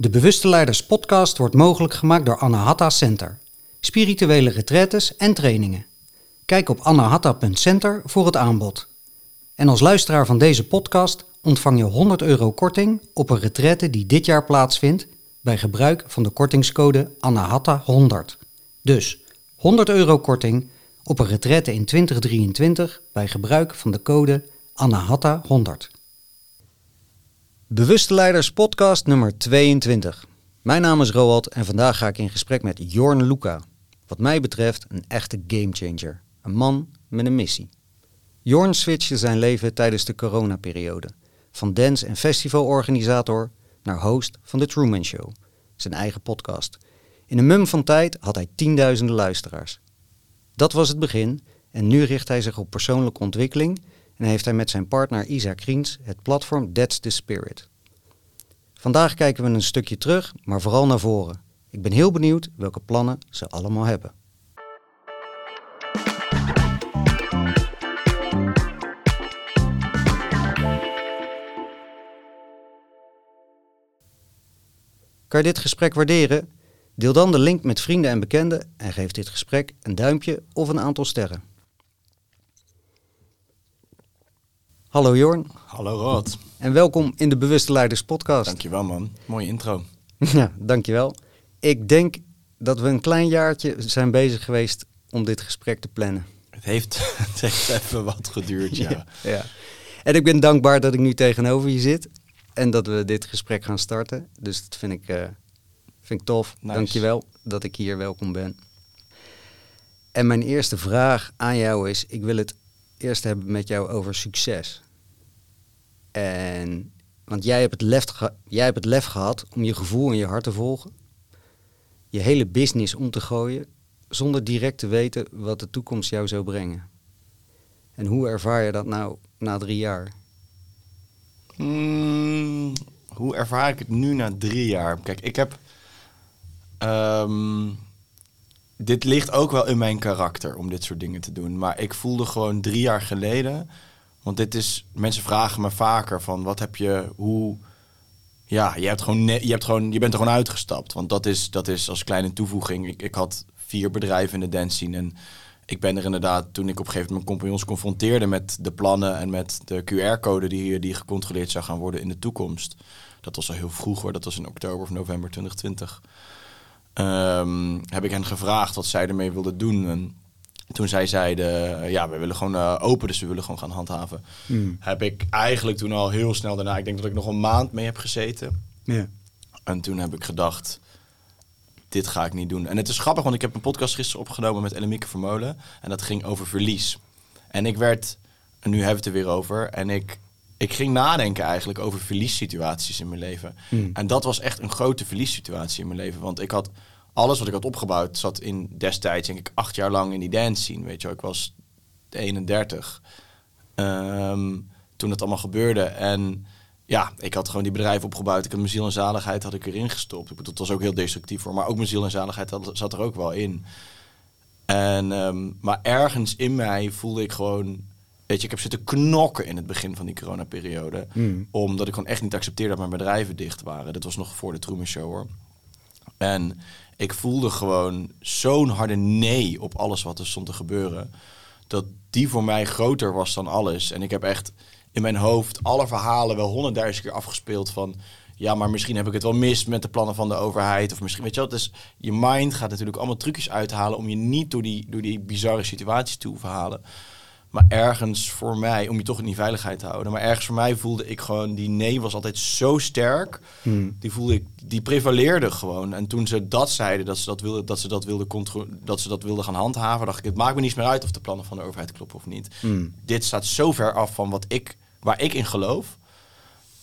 De Bewuste Leiders podcast wordt mogelijk gemaakt door Anahata Center. Spirituele retretes en trainingen. Kijk op anahata.center voor het aanbod. En als luisteraar van deze podcast ontvang je 100 euro korting op een retraite die dit jaar plaatsvindt bij gebruik van de kortingscode ANAHATA100. Dus 100 euro korting op een retraite in 2023 bij gebruik van de code ANAHATA100. Bewuste Leiders podcast nummer 22. Mijn naam is Roald en vandaag ga ik in gesprek met Jorn Luca. Wat mij betreft een echte gamechanger. Een man met een missie. Jorn switchte zijn leven tijdens de coronaperiode. Van dance- en festivalorganisator naar host van The Truman Show, zijn eigen podcast. In een mum van tijd had hij tienduizenden luisteraars. Dat was het begin en nu richt hij zich op persoonlijke ontwikkeling en heeft hij met zijn partner Isa Kriens het platform That's the Spirit. Vandaag kijken we een stukje terug, maar vooral naar voren. Ik ben heel benieuwd welke plannen ze allemaal hebben. Kan je dit gesprek waarderen? Deel dan de link met vrienden en bekenden en geef dit gesprek een duimpje of een aantal sterren. Hallo Jorn Hallo Rod. en welkom in de Bewuste Leiders podcast. Dankjewel man. Mooie intro. Ja, dankjewel. Ik denk dat we een klein jaartje zijn bezig geweest om dit gesprek te plannen. Het heeft, het heeft even wat geduurd, ja. ja. En ik ben dankbaar dat ik nu tegenover je zit en dat we dit gesprek gaan starten. Dus dat vind ik, eh, vind ik tof. Nice. Dankjewel dat ik hier welkom ben. En mijn eerste vraag aan jou is, ik wil het eerst hebben met jou over succes. En, want jij hebt, het lef jij hebt het lef gehad om je gevoel en je hart te volgen. Je hele business om te gooien, zonder direct te weten wat de toekomst jou zou brengen. En hoe ervaar je dat nou na drie jaar? Hmm, hoe ervaar ik het nu na drie jaar? Kijk, ik heb... ehm, dit ligt ook wel in mijn karakter om dit soort dingen te doen. Maar ik voelde gewoon drie jaar geleden... Want dit is... Mensen vragen me vaker van... Wat heb je... Hoe... Ja, je, hebt gewoon, je, hebt gewoon, je bent er gewoon uitgestapt. Want dat is, dat is als kleine toevoeging. Ik, ik had vier bedrijven in de dance scene. En ik ben er inderdaad, toen ik op een gegeven moment mijn compagnons confronteerde met de plannen en met de QR-code die, die gecontroleerd zou gaan worden in de toekomst. Dat was al heel vroeg hoor, dat was in oktober of november 2020. Ehm, heb ik hen gevraagd wat zij ermee wilden doen. En toen zij zeiden, eh, ja, we willen gewoon eh, open, dus we willen gewoon gaan handhaven. Heb ik eigenlijk toen al heel snel daarna, ik denk dat ik nog een maand mee heb gezeten. En toen heb ik gedacht, dit ga ik niet doen. En het is grappig, want ik heb een podcast gisteren opgenomen met Ellemieke Vermolen. En dat ging over verlies. En ik werd, en nu hebben we het er weer over. En ik, ik ging nadenken eigenlijk over verliessituaties in mijn leven. En dat was echt een grote verliessituatie in mijn leven. Want ik had alles wat ik had opgebouwd, zat in destijds, denk ik, acht jaar lang in die dance scene. Weet je wel, ik was 31 ehm, toen het allemaal gebeurde. En ja, ik had gewoon die bedrijf opgebouwd. Ik had mijn ziel en zaligheid had ik erin gestopt. Ik bedoel, het was ook heel destructief voor, maar ook mijn ziel en zaligheid had- zat er ook wel in. En, ehm, maar ergens in mij voelde ik gewoon, weet je, ik heb zitten knokken in het begin van die coronaperiode. Omdat ik gewoon echt niet accepteerde dat mijn bedrijven dicht waren. Dat was nog voor de Truman Show hoor. En ik voelde gewoon zo'n harde nee op alles wat er stond te gebeuren. Dat die voor mij groter was dan alles. En ik heb echt in mijn hoofd alle verhalen wel honderdduizend keer afgespeeld van... Ja, maar misschien heb ik het wel mis met de plannen van de overheid. Of misschien, weet je wel, dus je mind gaat natuurlijk allemaal trucjes uithalen... om je niet door die, door die bizarre situaties te hoeven halen. Maar ergens voor mij, om je toch in die veiligheid te houden. Maar ergens voor mij voelde ik gewoon, die nee was altijd zo sterk. Die voelde ik, die prevaleerde gewoon. En toen ze dat zeiden, dat ze dat wilden, dat ze dat wilden, dat ze dat wilden gaan handhaven, dacht ik, het maakt me niets meer uit of de plannen van de overheid kloppen of niet. Dit staat zo ver af van wat ik, waar ik in geloof.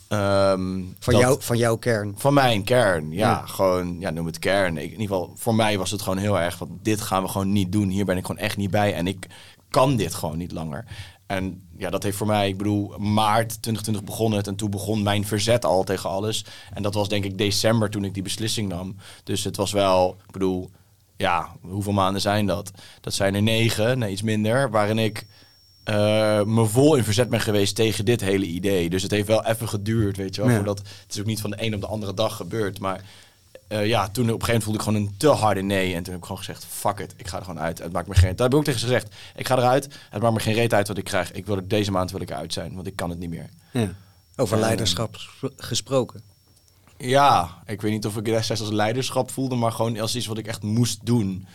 Ehm, Van, dat- jou, van jouw kern. van mijn kern, ja, Ja. gewoon, ja, noem het kern. Ik, in ieder geval, voor mij was het gewoon heel erg van, dit gaan we gewoon niet doen. Hier ben ik gewoon echt niet bij en ik kan dit gewoon niet langer. En ja, dat heeft voor mij, ik bedoel, maart 2020 begon het en toen begon mijn verzet al tegen alles. En dat was denk ik december toen ik die beslissing nam. Dus het was wel, ik bedoel, ja, hoeveel maanden zijn dat? Dat zijn er negen, nee iets minder, waarin ik eh, me vol in verzet ben geweest tegen dit hele idee. Dus het heeft wel even geduurd, weet je wel. Ja. Voordat, het is ook niet van de een op de andere dag gebeurd. Maar eh, ja, toen op een gegeven moment voelde ik gewoon een te harde nee. En toen heb ik gewoon gezegd, fuck it, ik ga er gewoon uit. Het maakt me geen... Daar heb ik ook tegen ze gezegd. Ik ga eruit, het maakt me geen reet uit wat ik krijg. Ik wil er deze maand wil ik eruit zijn, want ik kan het niet meer. Ja. Over Eh, leiderschap gespro- gesproken. Ja, ik weet niet of ik het destijds als leiderschap voelde, maar gewoon als iets wat ik echt moest doen.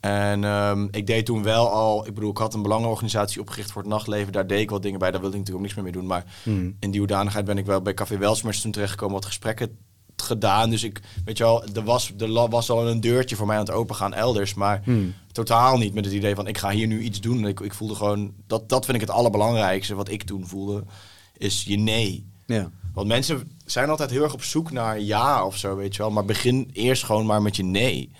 En ehm, ik deed toen wel al, ik bedoel, ik had een belangenorganisatie opgericht voor het nachtleven. Daar deed ik wat dingen bij, daar wilde ik natuurlijk ook niks meer mee doen. Maar Hmm. in die hoedanigheid ben ik wel bij Café Welsmers toen terechtgekomen, wat gesprekken gedaan. Dus ik, weet je wel, er was, er was al een deurtje voor mij aan het opengaan elders. Maar Hmm. totaal niet met het idee van ik ga hier nu iets doen. Ik, ik voelde gewoon, dat, dat vind ik het allerbelangrijkste wat ik toen voelde, is je nee. Ja. Want mensen zijn altijd heel erg op zoek naar ja of zo, weet je wel. Maar begin eerst gewoon maar met je nee.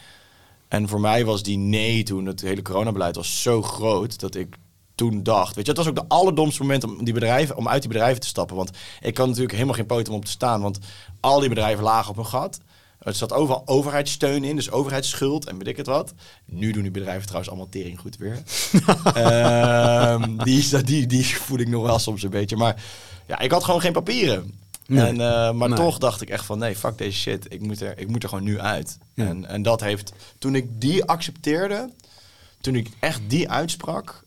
En voor mij was die nee toen, het hele coronabeleid was zo groot dat ik toen dacht, weet je, het was ook de allerdomste moment om, die bedrijven, om uit die bedrijven te stappen. Want ik kan natuurlijk helemaal geen poot om op te staan, want al die bedrijven lagen op hun gat. Er zat overal overheidssteun in, dus overheidsschuld en weet ik het wat. Nu doen die bedrijven trouwens allemaal tering goed weer. Ehm, die, is- die, die voel ik nog wel soms een beetje. Maar ja, ik had gewoon geen papieren. Nee. En, eh, maar Nee. toch dacht ik echt van nee, fuck deze shit. Ik moet er, ik moet er gewoon nu uit. Ja. En, en dat heeft, toen ik die accepteerde, toen ik echt die uitsprak,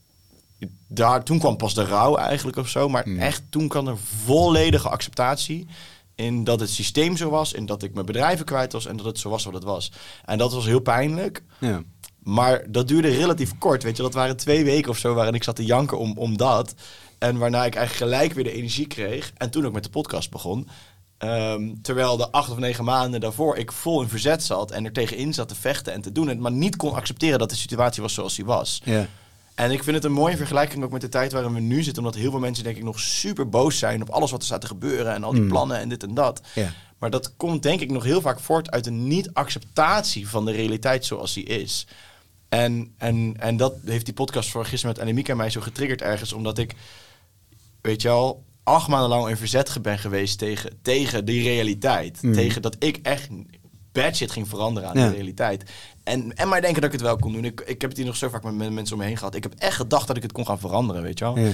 daar, toen kwam pas de rouw eigenlijk of zo. Maar Mm. echt, toen kwam er volledige acceptatie in dat het systeem zo was, in dat ik mijn bedrijven kwijt was en dat het zo was wat het was. En dat was heel pijnlijk. Ja. Maar dat duurde relatief kort, weet je. Dat waren twee weken of zo waarin ik zat te janken om, om dat. En waarna ik eigenlijk gelijk weer de energie kreeg. En toen ook met de podcast begon. Ehm, terwijl de acht of negen maanden daarvoor ik vol in verzet zat en er tegenin zat te vechten en te doen. En maar niet kon accepteren dat de situatie was zoals die was. Ja. En ik vind het een mooie vergelijking ook met de tijd waarin we nu zitten. Omdat heel veel mensen denk ik nog super boos zijn op alles wat er staat te gebeuren. En al die Mm. plannen en dit en dat. Maar dat komt denk ik nog heel vaak voort uit een niet-acceptatie van de realiteit zoals die is. En, en, en dat heeft die podcast van gisteren met Annemieke en mij zo getriggerd ergens. Omdat ik, weet je al, acht maanden lang in verzet ben geweest tegen, tegen die realiteit. Mm. Tegen dat ik echt shit ging veranderen aan Ja. de realiteit. En, en maar denken dat ik het wel kon doen. Ik, ik heb het hier nog zo vaak met, mensen om me heen gehad. Ik heb echt gedacht dat ik het kon gaan veranderen, weet je wel. Ja.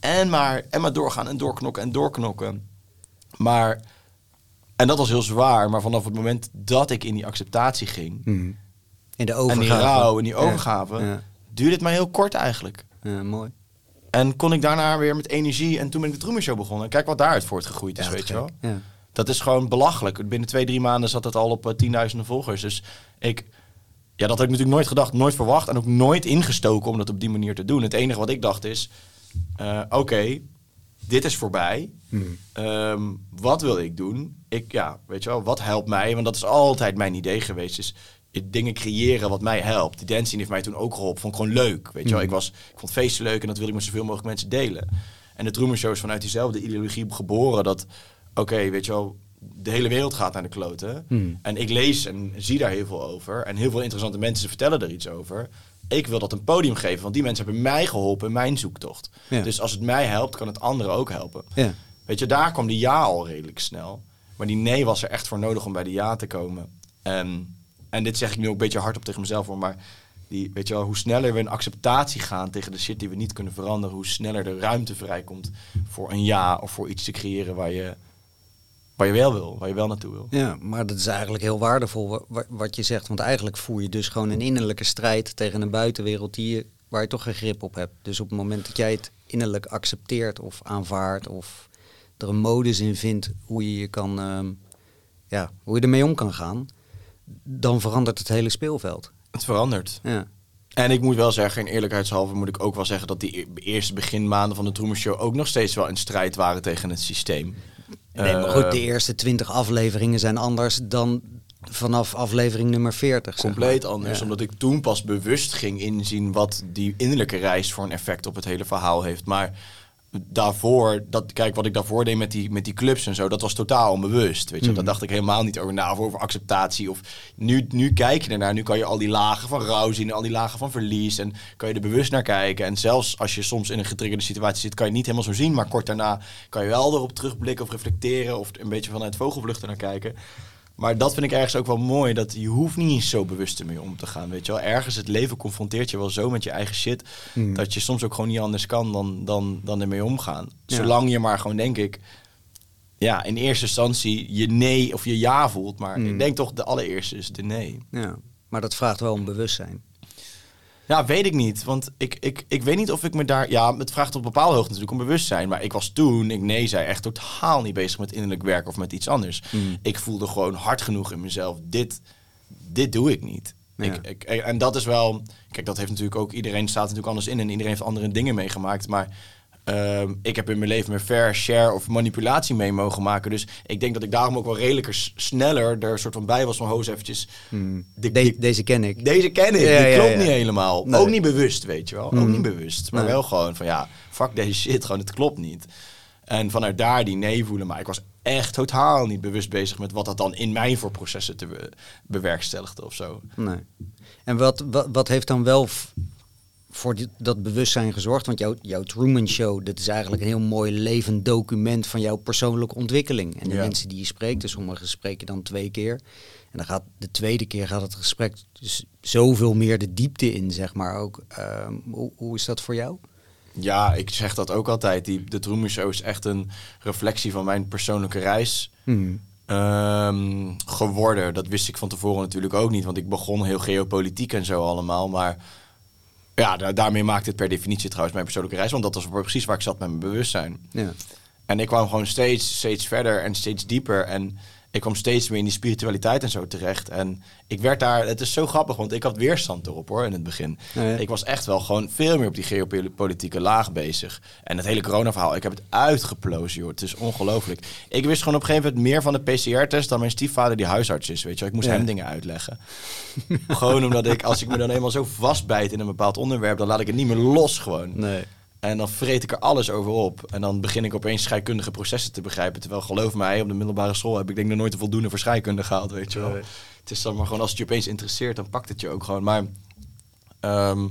En maar, en maar doorgaan en doorknokken en doorknokken. Maar, en dat was heel zwaar. Maar vanaf het moment dat ik in die acceptatie ging... Mhm. In de en overgave. die rouw en die overgave... Ja. duurde het maar heel kort eigenlijk. Ja, mooi. En kon ik daarna weer met energie... En toen ben ik de Truman Show begonnen. En kijk wat daaruit voortgegroeid is, weet je wel. Ja. Dat is gewoon belachelijk. Binnen twee, drie maanden zat het al op eh, tienduizenden volgers. Dus ik... Ja, dat had ik natuurlijk nooit gedacht, nooit verwacht... en ook nooit ingestoken om dat op die manier te doen. Het enige wat ik dacht is... eh, Oké, dit is voorbij. Mhm. Ehm, wat wil ik doen? Ik, ja, weet je wel, wat helpt mij? Want dat is altijd mijn idee geweest. Is dingen creëren wat mij helpt. Die dancing heeft mij toen ook geholpen. Vond ik gewoon leuk. Weet je wel, Mhm. ik, was, ik vond feesten leuk en dat wil ik met zoveel mogelijk mensen delen. En de Truman Show is vanuit diezelfde ideologie geboren. Dat, oké, weet je wel, de hele wereld gaat naar de kloten. Mhm. En ik lees en zie daar heel veel over. En heel veel interessante mensen vertellen er iets over. Ik wil dat een podium geven, want die mensen hebben mij geholpen in mijn zoektocht. Ja. Dus als het mij helpt, kan het anderen ook helpen. Ja. Weet je, daar kwam die ja al redelijk snel. Maar die nee was er echt voor nodig om bij de ja te komen. En, en dit zeg ik nu ook een beetje hardop tegen mezelf hoor, maar die, weet je wel, hoe sneller we in acceptatie gaan tegen de shit die we niet kunnen veranderen, hoe sneller de ruimte vrijkomt voor een ja of voor iets te creëren waar je, waar je wel wil, waar je wel naartoe wil. Ja, maar dat is eigenlijk heel waardevol wa- wa- wat je zegt. Want eigenlijk voer je dus gewoon een innerlijke strijd tegen een buitenwereld die je, waar je toch geen grip op hebt. Dus op het moment dat jij het innerlijk accepteert of aanvaardt of er een modus in vindt hoe je je kan, ehm, ja, hoe je ermee om kan gaan, dan verandert het hele speelveld. Het verandert. Ja, En ik moet wel zeggen, in eerlijkheidshalve moet ik ook wel zeggen dat die e- eerste beginmaanden van de Truman Show ook nog steeds wel in strijd waren tegen het systeem. Nee, maar goed, de eerste twintig afleveringen zijn anders dan vanaf aflevering nummer 40. zeg compleet maar. anders. Ja. Omdat ik toen pas bewust ging inzien wat die innerlijke reis voor een effect op het hele verhaal heeft. Maar daarvoor, dat, kijk wat ik daarvoor deed met die, met die clubs en zo, dat was totaal onbewust. Weet je, Mm. daar dacht ik helemaal niet over na of over acceptatie. Of nu, nu kijk je ernaar, nu kan je al die lagen van rouw zien, al die lagen van verlies. En kan je er bewust naar kijken. En zelfs als je soms in een getriggerde situatie zit, kan je niet helemaal zo zien. Maar kort daarna kan je wel erop terugblikken of reflecteren of een beetje vanuit vogelvluchten naar kijken. Maar dat vind ik ergens ook wel mooi. Dat je hoeft niet eens zo bewust ermee om te gaan. Weet je wel, ergens het leven confronteert je wel zo met je eigen shit. Hmm. Dat je soms ook gewoon niet anders kan dan, dan, dan ermee omgaan. Ja. Zolang je maar gewoon, denk ik, ja, in eerste instantie je nee of je ja voelt. Maar Hmm. ik denk toch de allereerste is de nee. Ja, maar dat vraagt wel om bewustzijn. Ja, weet ik niet. Want ik, ik, ik weet niet of ik me daar... Ja, het vraagt op bepaalde hoogte natuurlijk om bewustzijn. Maar ik was toen, ik nee zei, echt totaal niet bezig met innerlijk werk of met iets anders. Mm. Ik voelde gewoon hard genoeg in mezelf. Dit, dit doe ik niet. Ja. Ik, ik, en dat is wel... Kijk, dat heeft natuurlijk ook... Iedereen staat natuurlijk anders in en iedereen heeft andere dingen meegemaakt. Maar ehm, ik heb in mijn leven mijn fair share of manipulatie mee mogen maken. Dus ik denk dat ik daarom ook wel redelijker sneller er soort van bij was van... Hoos eventjes... Hmm. de- deze ken ik. deze ken ik, Ja, die ja, klopt ja. niet helemaal. Nee. Ook niet bewust, weet je wel. Ook Mhm. niet bewust, maar Nee. wel gewoon van ja, fuck deze shit, gewoon het klopt niet. En vanuit daar die nee voelen, maar ik was echt totaal niet bewust bezig met wat dat dan in mij voor processen te be- bewerkstelligde of zo. Nee. En wat, wat, wat heeft dan wel voor dat bewustzijn gezorgd? Want jouw, jouw Truman Show, dat is eigenlijk een heel mooi levend document van jouw persoonlijke ontwikkeling. En de Ja. mensen die je spreekt, dus sommige spreek je dan twee keer. En dan gaat de tweede keer gaat het gesprek dus zoveel meer de diepte in, zeg maar ook. Ehm, hoe, hoe is dat voor jou? Ja, ik zeg dat ook altijd. Die, de Truman Show is echt een reflectie van mijn persoonlijke reis. Hmm. ehm, geworden. Dat wist ik van tevoren natuurlijk ook niet, want ik begon heel geopolitiek en zo allemaal. Maar ja, da- daarmee maakte het per definitie trouwens mijn persoonlijke reis, want dat was precies waar ik zat met mijn bewustzijn. Ja. En ik kwam gewoon steeds, steeds verder en steeds dieper. En ik kwam steeds meer in die spiritualiteit en zo terecht. En ik werd daar, het is zo grappig, want ik had weerstand erop hoor in het begin. Ja, ja. Ik was echt wel gewoon veel meer op die geopolitieke laag bezig. En het hele corona-verhaal, ik heb het uitgeplozen, joh. Het is ongelooflijk. Ik wist gewoon op een gegeven moment meer van de PCR-test dan mijn stiefvader die huisarts is, weet je. Ik moest Ja. hem dingen uitleggen. gewoon omdat ik, als ik me dan eenmaal zo vastbijt in een bepaald onderwerp, dan laat ik het niet meer los gewoon. Nee. En dan vreet ik er alles over op. En dan begin ik opeens scheikundige processen te begrijpen. Terwijl, geloof mij, op de middelbare school heb ik denk ik nog nooit een voldoende voor scheikunde gehaald, weet je wel. Nee. Het is dan maar gewoon, als het je opeens interesseert, dan pakt het je ook gewoon. Maar ehm,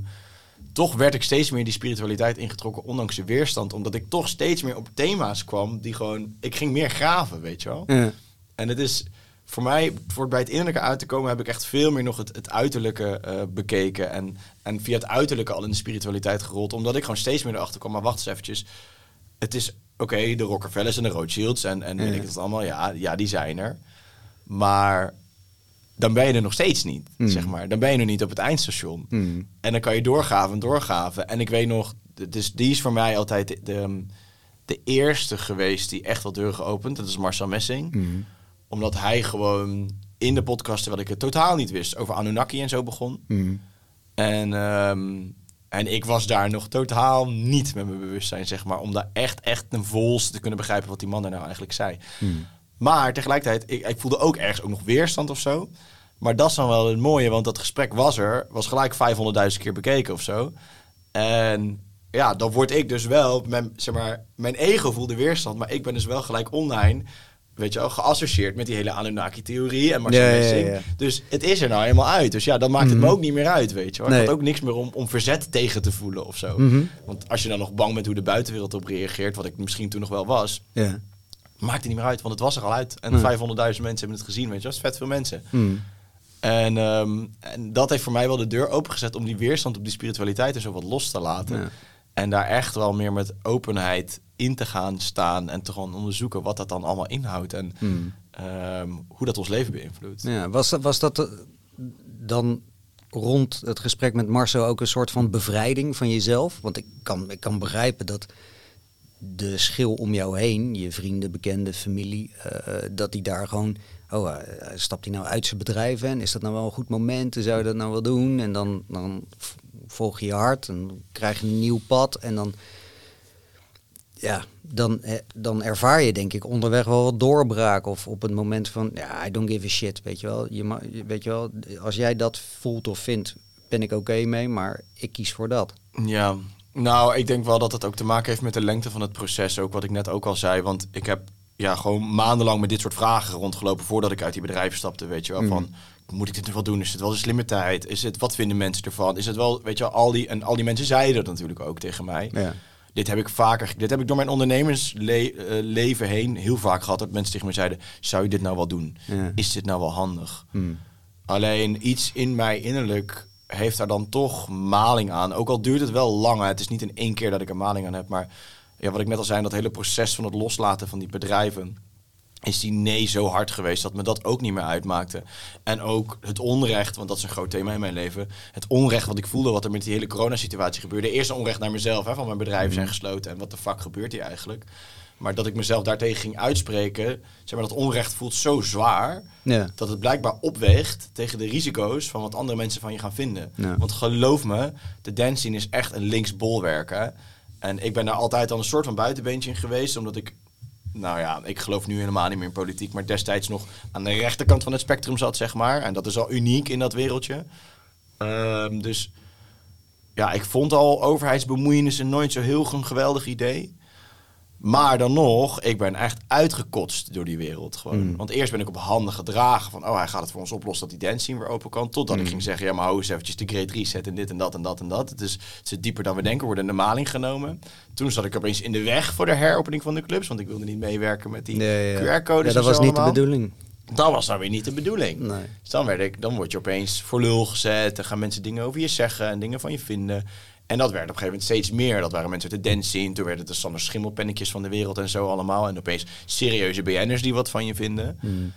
toch werd ik steeds meer die spiritualiteit ingetrokken, ondanks de weerstand. Omdat ik toch steeds meer op thema's kwam die gewoon... Ik ging meer graven, weet je wel. Ja. En het is voor mij, voor bij het innerlijke uit te komen, heb ik echt veel meer nog het, het uiterlijke eh, bekeken. En, en via het uiterlijke al in de spiritualiteit gerold. Omdat ik gewoon steeds meer erachter kwam. Maar wacht eens eventjes. Het is, oké, de Rockefellers en de Rothschilds en, en weet Ja. ik het allemaal. Ja, ja, die zijn er. Maar dan ben je er nog steeds niet, Mm. zeg maar. Dan ben je nog niet op het eindstation. Hmm. En dan kan je doorgaven en doorgaven. En ik weet nog, dus die is voor mij altijd de, de, de eerste geweest die echt wat deuren geopend. Dat is Marcel Messing. Hmm. Omdat hij gewoon in de podcast, terwijl ik het totaal niet wist, over Anunnaki en zo begon. Hmm. En, ehm, en ik was daar nog totaal niet met mijn bewustzijn, zeg maar. Om daar echt, echt een volste te kunnen begrijpen wat die man daar nou eigenlijk zei. Hmm. Maar tegelijkertijd, ik, ik voelde ook ergens ook nog weerstand of zo. Maar dat is dan wel het mooie, want dat gesprek was er. Was gelijk 500.000 keer bekeken of zo. En ja, dan word ik dus wel, mijn, zeg maar, mijn ego voelde weerstand. Maar ik ben dus wel gelijk online, weet je wel, geassocieerd met die hele Anunnaki-theorie en Marcel Ja, ja, ja, Messing. ja. Dus het is er nou helemaal uit. Dus ja, dan maakt het me Mhm. ook niet meer uit, weet je wel. Nee. Ik had ook niks meer om, om verzet tegen te voelen of zo. Mhm. Want als je dan nog bang bent hoe de buitenwereld op reageert, wat ik misschien toen nog wel was, Ja. maakt het niet meer uit, want het was er al uit. En Nee. 500.000 mensen hebben het gezien, weet je, dat is vet veel mensen. En, ehm, en dat heeft voor mij wel de deur opengezet om die weerstand op die spiritualiteit en zo wat los te laten. En daar echt wel meer met openheid in te gaan staan en te gaan onderzoeken wat dat dan allemaal inhoudt en Hmm. ehm, hoe dat ons leven beïnvloedt. Ja, was dat, was dat eh, dan rond het gesprek met Marcel ook een soort van bevrijding van jezelf? Want ik kan, ik kan begrijpen dat de schil om jou heen, je vrienden, bekenden, familie, eh, dat die daar gewoon, oh, eh, stapt hij nou uit zijn bedrijf en is dat nou wel een goed moment? Zou je dat nou wel doen? En dan, dan volg je hart en krijg je een nieuw pad en dan, ja, dan, eh, dan ervaar je denk ik onderweg wel wat doorbraak of op het moment van, ja, I don't give a shit, weet je wel. Je- weet je wel, als jij dat voelt of vindt, ben ik oké mee, maar ik kies voor dat. Ja, nou, ik denk wel dat het ook te maken heeft met de lengte van het proces. Ook wat ik net ook al zei. Want ik heb ja, gewoon maandenlang met dit soort vragen rondgelopen voordat ik uit die bedrijven stapte. Weet je wel, Mhm. van moet ik dit nu wel doen? Is het wel de slimme tijd? Is het, wat vinden mensen ervan? Is het wel, weet je wel, al die, en al die mensen zeiden dat natuurlijk ook tegen mij. Ja. dit heb ik vaker, dit heb ik door mijn ondernemersleven heen heel vaak gehad. Dat mensen tegen me zeiden, zou je dit nou wel doen? Ja. Is dit nou wel handig? Hmm. Alleen iets in mij innerlijk heeft daar dan toch maling aan. Ook al duurt het wel lang. hè. Het is niet in één keer dat ik er maling aan heb. Maar ja, wat ik net al zei, dat hele proces van het loslaten van die bedrijven. Is die nee zo hard geweest dat me dat ook niet meer uitmaakte. En ook het onrecht, want dat is een groot thema in mijn leven. Het onrecht wat ik voelde, wat er met die hele coronasituatie gebeurde. Eerst een onrecht naar mezelf, hè, van mijn bedrijven zijn gesloten. En wat de fuck gebeurt hier eigenlijk? Maar dat ik mezelf daartegen ging uitspreken. Zeg maar, dat onrecht voelt zo zwaar Ja. dat het blijkbaar opweegt tegen de risico's van wat andere mensen van je gaan vinden. Ja. Want geloof me, de dance scene is echt een links bolwerk. Hè? En ik ben daar altijd al een soort van buitenbeentje in geweest, omdat ik, nou ja, ik geloof nu helemaal niet meer in politiek, maar destijds nog aan de rechterkant van het spectrum zat, zeg maar. En dat is al uniek in dat wereldje. Ehm, dus ja, ik vond al overheidsbemoeienissen nooit zo heel een geweldig idee. Maar dan nog, ik ben echt uitgekotst door die wereld. Gewoon. Mm. Want eerst ben ik op handen gedragen van, oh, hij gaat het voor ons oplossen dat die dance scene weer open kan. Totdat ik ging zeggen, ja, maar hou eens eventjes de great reset en dit en dat en dat en dat. Het, is, het zit dieper dan we denken, worden in de maling genomen. Toen zat ik opeens in de weg voor de heropening van de clubs, want ik wilde niet meewerken met die Nee, ja. QR-codes. Ja, dat was niet de bedoeling. Dat was nou weer niet de bedoeling. Nee. Dus dan, werd ik, dan word je opeens voor lul gezet. En gaan mensen dingen over je zeggen en dingen van je vinden. En dat werd op een gegeven moment steeds meer. Dat waren mensen uit de dance scene. Toen werden het de Sander Schimmelpennetjes van de wereld en zo allemaal. En opeens serieuze BN'ers die wat van je vinden. Hmm.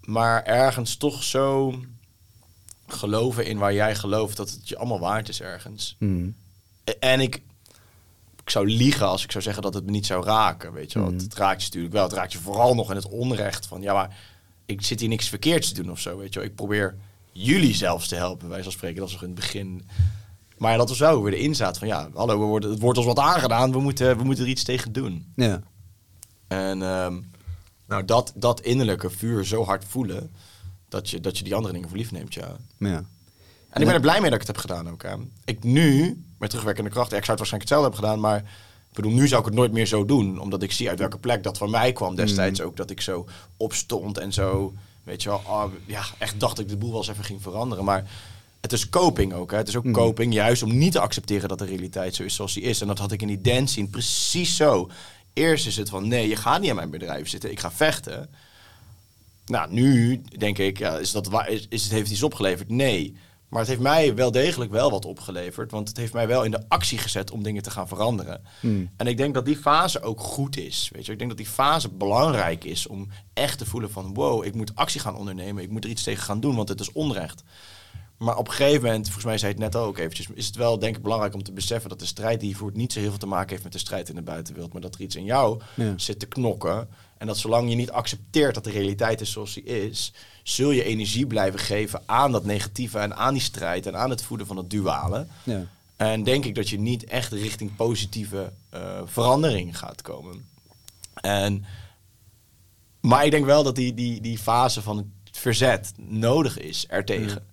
Maar ergens toch zo geloven in waar jij gelooft dat het je allemaal waard is ergens. Hmm. En ik, ik zou liegen als ik zou zeggen dat het me niet zou raken. Weet je wel. Mm. Het raakt je natuurlijk wel. Het raakt je vooral nog in het onrecht van ja, maar ik zit hier niks verkeerds te doen of zo. Weet je wel. Ik probeer jullie zelfs te helpen, wij zal spreken. Dat was nog in het begin. Maar dat was wel weer de inzaat van ja, hallo, we worden, het wordt ons wat aangedaan. We moeten, we moeten er iets tegen doen. Ja. En ehm, nou, dat, dat innerlijke vuur zo hard voelen dat je, dat je die andere dingen voor lief neemt, ja. Ja. En ik ben er blij mee dat ik het heb gedaan ook. Hè. Ik nu, met terugwerkende kracht, ik zou het waarschijnlijk hetzelfde hebben gedaan, maar ik bedoel, nu zou ik het nooit meer zo doen. Omdat ik zie uit welke plek dat van mij kwam destijds ook, dat ik zo opstond en zo, weet je wel, ah, ja, echt dacht ik de boel wel eens even ging veranderen. Maar het is coping ook. Hè. Het is ook coping, juist om niet te accepteren dat de realiteit zo is zoals die is. En dat had ik in die dance scene precies zo. Eerst is het van, nee, je gaat niet aan mijn bedrijf zitten, ik ga vechten. Nou, nu denk ik, ja, is dat waar, is, is het, heeft iets opgeleverd? Nee. Maar het heeft mij wel degelijk wel wat opgeleverd. Want het heeft mij wel in de actie gezet om dingen te gaan veranderen. Hmm. En ik denk dat die fase ook goed is. Weet je? Ik denk dat die fase belangrijk is om echt te voelen van... wow, ik moet actie gaan ondernemen. Ik moet er iets tegen gaan doen, want het is onrecht. Maar op een gegeven moment, volgens mij zei het net ook eventjes... is het wel denk ik belangrijk om te beseffen dat de strijd die je voert... niet zo heel veel te maken heeft met de strijd in de buitenwereld. Maar dat er iets in jou Ja. zit te knokken. En dat zolang je niet accepteert dat de realiteit is zoals die is... zul je energie blijven geven aan dat negatieve... en aan die strijd en aan het voeden van het duale... Ja. En denk ik dat je niet echt richting positieve eh, verandering gaat komen. En, maar ik denk wel dat die, die, die fase van het verzet nodig is ertegen.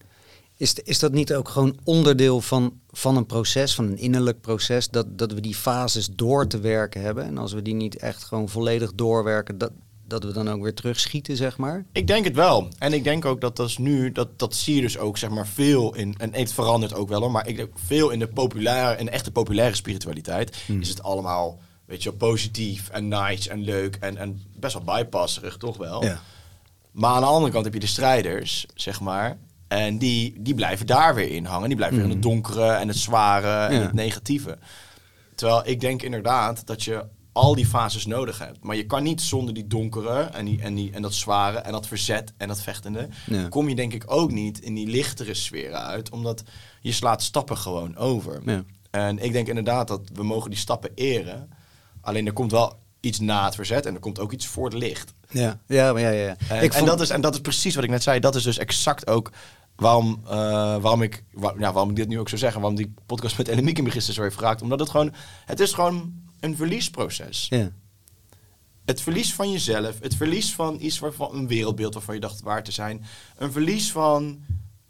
Is, is dat niet ook gewoon onderdeel van, van een proces, van een innerlijk proces, dat, dat we die fases door te werken hebben? En als we die niet echt gewoon volledig doorwerken, dat, dat we dan ook weer terugschieten, zeg maar? Ik denk het wel. En ik denk ook dat dat is nu, dat, dat zie je dus ook zeg maar veel in, en het verandert ook wel hoor, maar ik denk veel in de populaire, de echte populaire spiritualiteit is het allemaal, weet je positief en nice en leuk en, en best wel bypasserig toch wel. Maar aan de andere kant heb je de strijders, zeg maar. En die, die blijven daar weer in hangen. Die blijven weer in het donkere en het zware en Ja. het negatieve. Terwijl ik denk inderdaad dat je al die fases nodig hebt. Maar je kan niet zonder die donkere en, die, en, die, en dat zware en dat verzet en dat vechtende... Ja. kom je denk ik ook niet in die lichtere sferen uit. Omdat je slaat stappen gewoon over. Ja. En ik denk inderdaad dat we mogen die stappen eren. Alleen er komt wel iets na het verzet en er komt ook iets voor het licht. Ja, ja, maar ja, ja. En, ik en vond, dat is, en dat is precies wat ik net zei. Dat is dus exact ook waarom, eh, waarom, ik, waar- ja, waarom ik dit nu ook zo zeg. En waarom die podcast met Ellemieke me gisteren zo heeft geraakt. Omdat het gewoon... Het is gewoon een verliesproces. ja. Het verlies van jezelf. Het verlies van iets waarvan... Een wereldbeeld waarvan je dacht waar te zijn. Een verlies van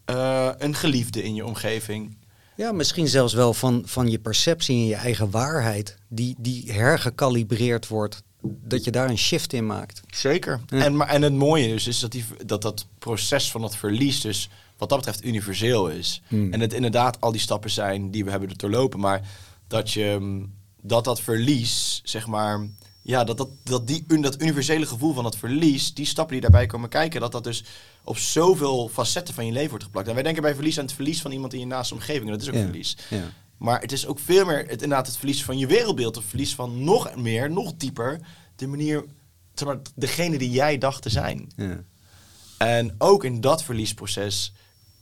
eh, een geliefde in je omgeving. ja, misschien zelfs wel van, van je perceptie en je eigen waarheid, die, die hergekalibreerd wordt, dat je daar een shift in maakt. Zeker. Ja. En, maar, en het mooie dus is dat, die, dat dat proces van dat verlies dus wat dat betreft universeel is. Hmm. En het inderdaad al die stappen zijn die we hebben doorlopen. Maar dat je, mm, dat dat verlies, zeg maar, ja, dat, dat, dat, die, dat universele gevoel van dat verlies, die stappen die daarbij komen kijken, dat dat dus op zoveel facetten van je leven wordt geplakt. En wij denken bij verlies aan het verlies van iemand in je naaste omgeving, en dat is ook Ja. verlies. Ja. Maar het is ook veel meer het, inderdaad het verlies van je wereldbeeld, het verlies van nog meer, nog dieper, de manier, zeg maar, degene die jij dacht te zijn. Ja. En ook in dat verliesproces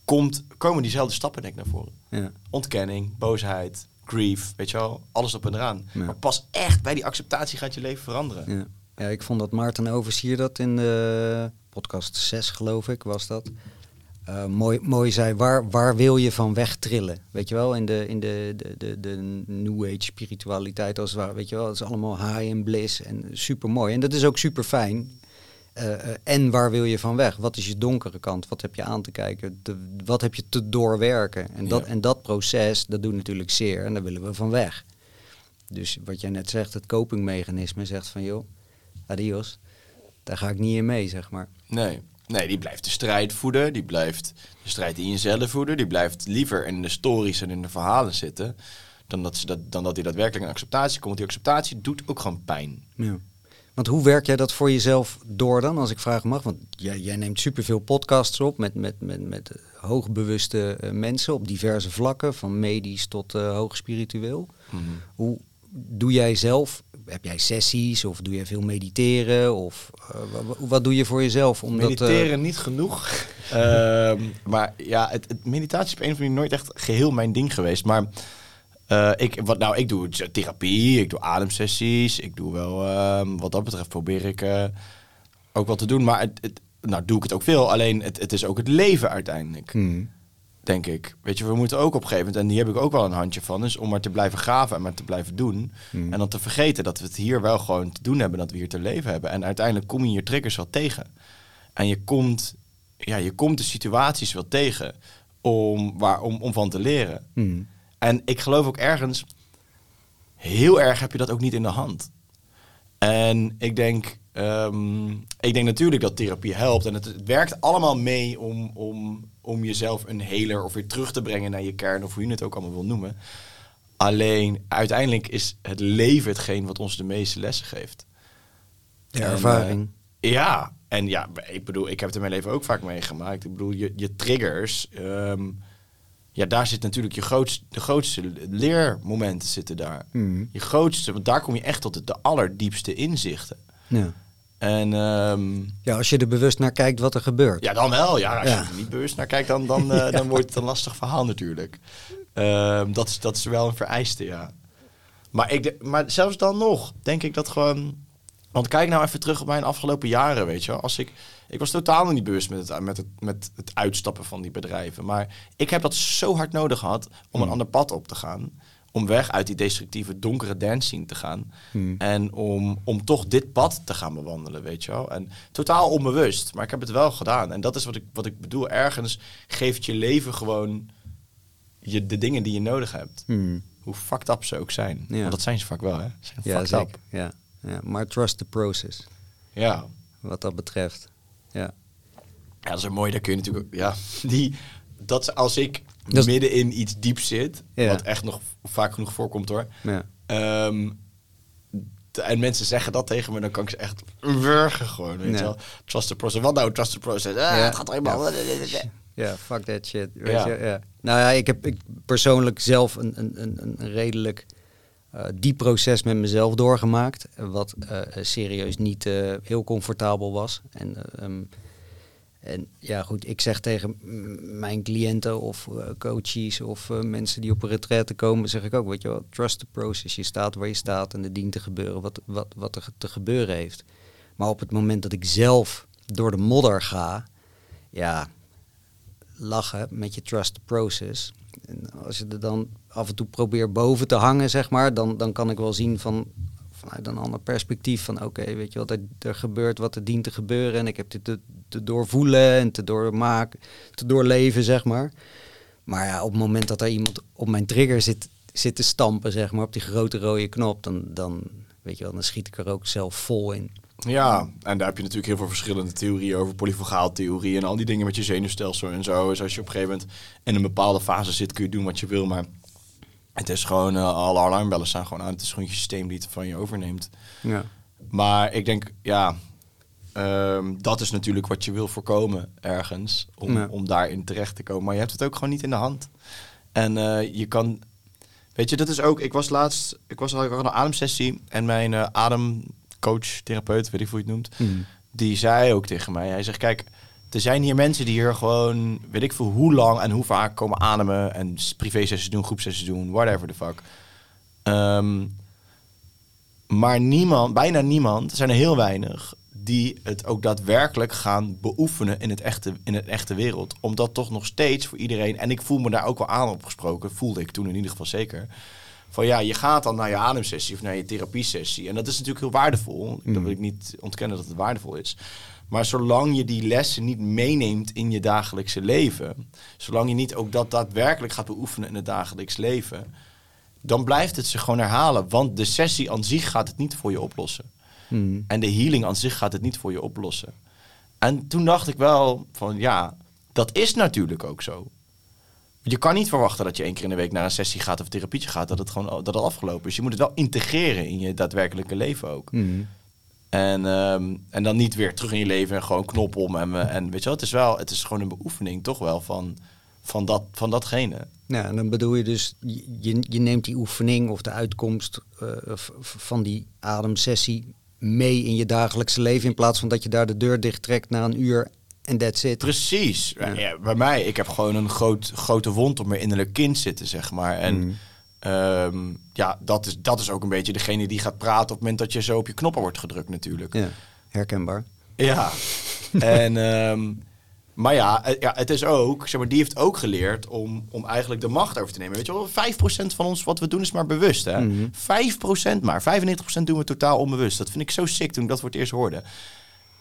komt, komen diezelfde stappen denk ik naar voren. Ja. Ontkenning, boosheid, grief, weet je wel, alles op en eraan. Ja. Maar pas echt bij die acceptatie gaat je leven veranderen. Ja. ja, ik vond dat Maarten Oversier dat in de podcast 6 geloof ik was dat. eh, mooi, mooi zei, waar, waar wil je van wegtrillen? Weet je wel, in de, in de, de, de, de New Age spiritualiteit als het ware. Weet je wel, het is allemaal high en bliss en super mooi. En dat is ook super fijn. Eh, eh, en waar wil je van weg? Wat is je donkere kant? Wat heb je aan te kijken? De, wat heb je te doorwerken? En dat, Ja. en dat proces, dat doet natuurlijk zeer en daar willen we van weg. Dus wat jij net zegt, het copingmechanisme zegt van joh, adios, daar ga ik niet in mee, zeg maar. Nee. nee, die blijft de strijd voeden, die blijft de strijd in jezelf voeden, die blijft liever in de stories en in de verhalen zitten, dan dat, ze dat, dan dat hij daadwerkelijk in acceptatie komt. Die acceptatie doet ook gewoon pijn. Ja. Want hoe werk jij dat voor jezelf door dan, als ik vragen mag? Want jij, jij neemt superveel podcasts op met, met, met, met eh, hoogbewuste eh, mensen op diverse vlakken, van medisch tot eh hoog spiritueel. Hoe doe jij zelf? Heb jij sessies of doe jij veel mediteren? Of wa- wa- wat, doe je voor jezelf? Om dat, Mediteren niet genoeg. Ehm, maar ja, het, het meditatie is op een of andere manier nooit echt geheel mijn ding geweest. Maar eh, ik, wat, nou, ik doe therapie, ik doe ademsessies. Ik doe wel, ehm, wat dat betreft probeer ik eh, ook wat te doen. Maar het, het- nou doe ik het ook veel. Alleen het, het is ook het leven uiteindelijk. hmm, Denk ik. Weet je, we moeten ook op een gegeven moment, en die heb ik ook wel een handje van, is om maar te blijven graven en maar te blijven doen. hmm. En dan te vergeten dat we het hier wel gewoon te doen hebben, dat we hier te leven hebben. En uiteindelijk kom je je triggers wel tegen. En je komt, ja, je komt de situaties wel tegen om, waar, om, om van te leren. hmm, En ik geloof ook ergens, heel erg heb je dat ook niet in de hand. En ik denk, ehm, ik denk natuurlijk dat therapie helpt. En het, het werkt allemaal mee om, om, om jezelf een heler of weer terug te brengen naar je kern, of hoe je het ook allemaal wil noemen. Alleen uiteindelijk is het leven hetgeen wat ons de meeste lessen geeft. de En, ervaring. eh, ja, en ja, ik bedoel, ik heb het in mijn leven ook vaak meegemaakt. Ik bedoel, je, je triggers, ehm, ja, daar zit natuurlijk je grootste, de grootste leermomenten zitten daar. Hmm, Je grootste, want daar kom je echt tot de, de allerdiepste inzichten. ja. En ehm, ja, als je er bewust naar kijkt wat er gebeurt. ja, dan wel. Ja, als Ja. je er niet bewust naar kijkt, dan, dan, eh, dan wordt het een lastig verhaal natuurlijk. Ehm, dat, is, dat is wel een vereiste, ja. Maar, ik, maar zelfs dan nog, denk ik dat gewoon... Want kijk nou even terug op mijn afgelopen jaren, weet je wel. Als ik, ik was totaal nog niet bewust met het, met, het, met het uitstappen van die bedrijven. Maar ik heb dat zo hard nodig gehad om een ander pad op te gaan. Om weg uit die destructieve, donkere dance scene te gaan. Hmm. En om, om toch dit pad te gaan bewandelen, weet je wel. En totaal onbewust, maar ik heb het wel gedaan. En dat is wat ik, wat ik bedoel. Ergens geeft je leven gewoon je, de dingen die je nodig hebt. Hmm. Hoe fucked up ze ook zijn. Ja. Want dat zijn ze vaak wel, hè. Ze zijn Ja, fucked zeker. up. Ja. Ja. Maar trust the process, Ja. wat dat betreft. Ja. Ja, dat is een mooi. Daar kun je natuurlijk ook... Ja, die... Dat als ik Dat is- midden in iets diep zit... Ja. Wat echt nog vaak genoeg voorkomt, hoor. Ja. Ehm, en mensen zeggen dat tegen me, dan kan ik ze echt wurgen gewoon, weet je wel. Trust the process. Wat nou, trust the process? Ah, Ja. Het gaat helemaal... Ja, fuck that shit. Weet Ja. Je? Ja. Nou ja, ik heb ik persoonlijk zelf een, een, een, een redelijk eh diep proces met mezelf doorgemaakt. Wat eh, serieus niet eh, heel comfortabel was. En, eh, ehm, en ja, goed, ik zeg tegen mijn cliënten of coaches of mensen die op een retraite komen, zeg ik ook, weet je wel, trust the process. Je staat waar je staat en er dient te gebeuren wat, wat, wat er te gebeuren heeft. Maar op het moment dat ik zelf door de modder ga, ja, lachen met je trust the process. En als je er dan af en toe probeert boven te hangen, zeg maar, dan, dan kan ik wel zien van vanuit een ander perspectief van oké, weet je wat, er, er gebeurt wat er dient te gebeuren en ik heb dit te, doorvoelen en te doormaken, te doorleven, zeg maar. Maar ja, op het moment dat er iemand op mijn trigger zit, zit te stampen, zeg maar, op die grote rode knop, dan, dan weet je wel, dan schiet ik er ook zelf vol in. Ja, en daar heb je natuurlijk heel veel verschillende theorieën over. Polyfagaaltheorie en al die dingen met je zenuwstelsel en zo. Dus als je op een gegeven moment in een bepaalde fase zit, kun je doen wat je wil. Maar Het is gewoon, eh, alle alarmbellen staan gewoon aan. Het is gewoon je systeem die het van je overneemt. Ja. Maar ik denk, ja, ehm, dat is natuurlijk wat je wil voorkomen ergens. Om, Ja. om daarin terecht te komen. Maar je hebt het ook gewoon niet in de hand. En eh, je kan, weet je, dat is ook, ik was laatst, ik was al had een ademsessie. En mijn eh, ademcoach, therapeut, weet ik hoe je het noemt. Hmm. Die zei ook tegen mij, hij zegt, kijk, er zijn hier mensen die hier gewoon, weet ik veel hoe lang en hoe vaak komen ademen. En privé-sessies doen, groepsessies doen, whatever the fuck. Ehm, maar niemand, bijna niemand, er zijn er heel weinig, die het ook daadwerkelijk gaan beoefenen in het echte, in het echte wereld. Omdat toch nog steeds voor iedereen, en ik voel me daar ook wel aan opgesproken, voelde ik toen in ieder geval zeker. Van ja, je gaat dan naar je ademsessie of naar je therapiesessie. En dat is natuurlijk heel waardevol. Dat wil ik niet ontkennen dat het waardevol is. Maar zolang je die lessen niet meeneemt in je dagelijkse leven, zolang je niet ook dat daadwerkelijk gaat beoefenen in het dagelijks leven, dan blijft het zich gewoon herhalen. Want de sessie aan zich gaat het niet voor je oplossen. Hmm. En de healing aan zich gaat het niet voor je oplossen. En toen dacht ik wel van ja, dat is natuurlijk ook zo. Je kan niet verwachten dat je één keer in de week naar een sessie gaat of therapietje gaat, dat het gewoon dat het afgelopen is. Je moet het wel integreren in je daadwerkelijke leven ook. Hmm. En, ehm, en dan niet weer terug in je leven en gewoon knop om. En, we- en weet je wel, het is wel, het is gewoon een beoefening toch wel van, van, dat, van datgene. Ja, en dan bedoel je dus, je, je neemt die oefening of de uitkomst eh, van die ademsessie mee in je dagelijkse leven in plaats van dat je daar de deur dicht trekt na een uur en that's it. Precies. Ja. Ja, bij mij, ik heb gewoon een groot, grote wond op mijn innerlijk kind zitten, zeg maar. En Mhm. Ehm, ja, dat is, dat is ook een beetje degene die gaat praten op het moment dat je zo op je knoppen wordt gedrukt natuurlijk. Ja, herkenbaar. Ja. en, ehm, maar ja, eh, ja, het is ook, zeg maar, die heeft ook geleerd om, om eigenlijk de macht over te nemen. Weet je wel, 5% van ons wat we doen is maar bewust, hè? Mhm. 5% maar, 95% doen we totaal onbewust. Dat vind ik zo sick toen ik dat voor het eerst hoorde.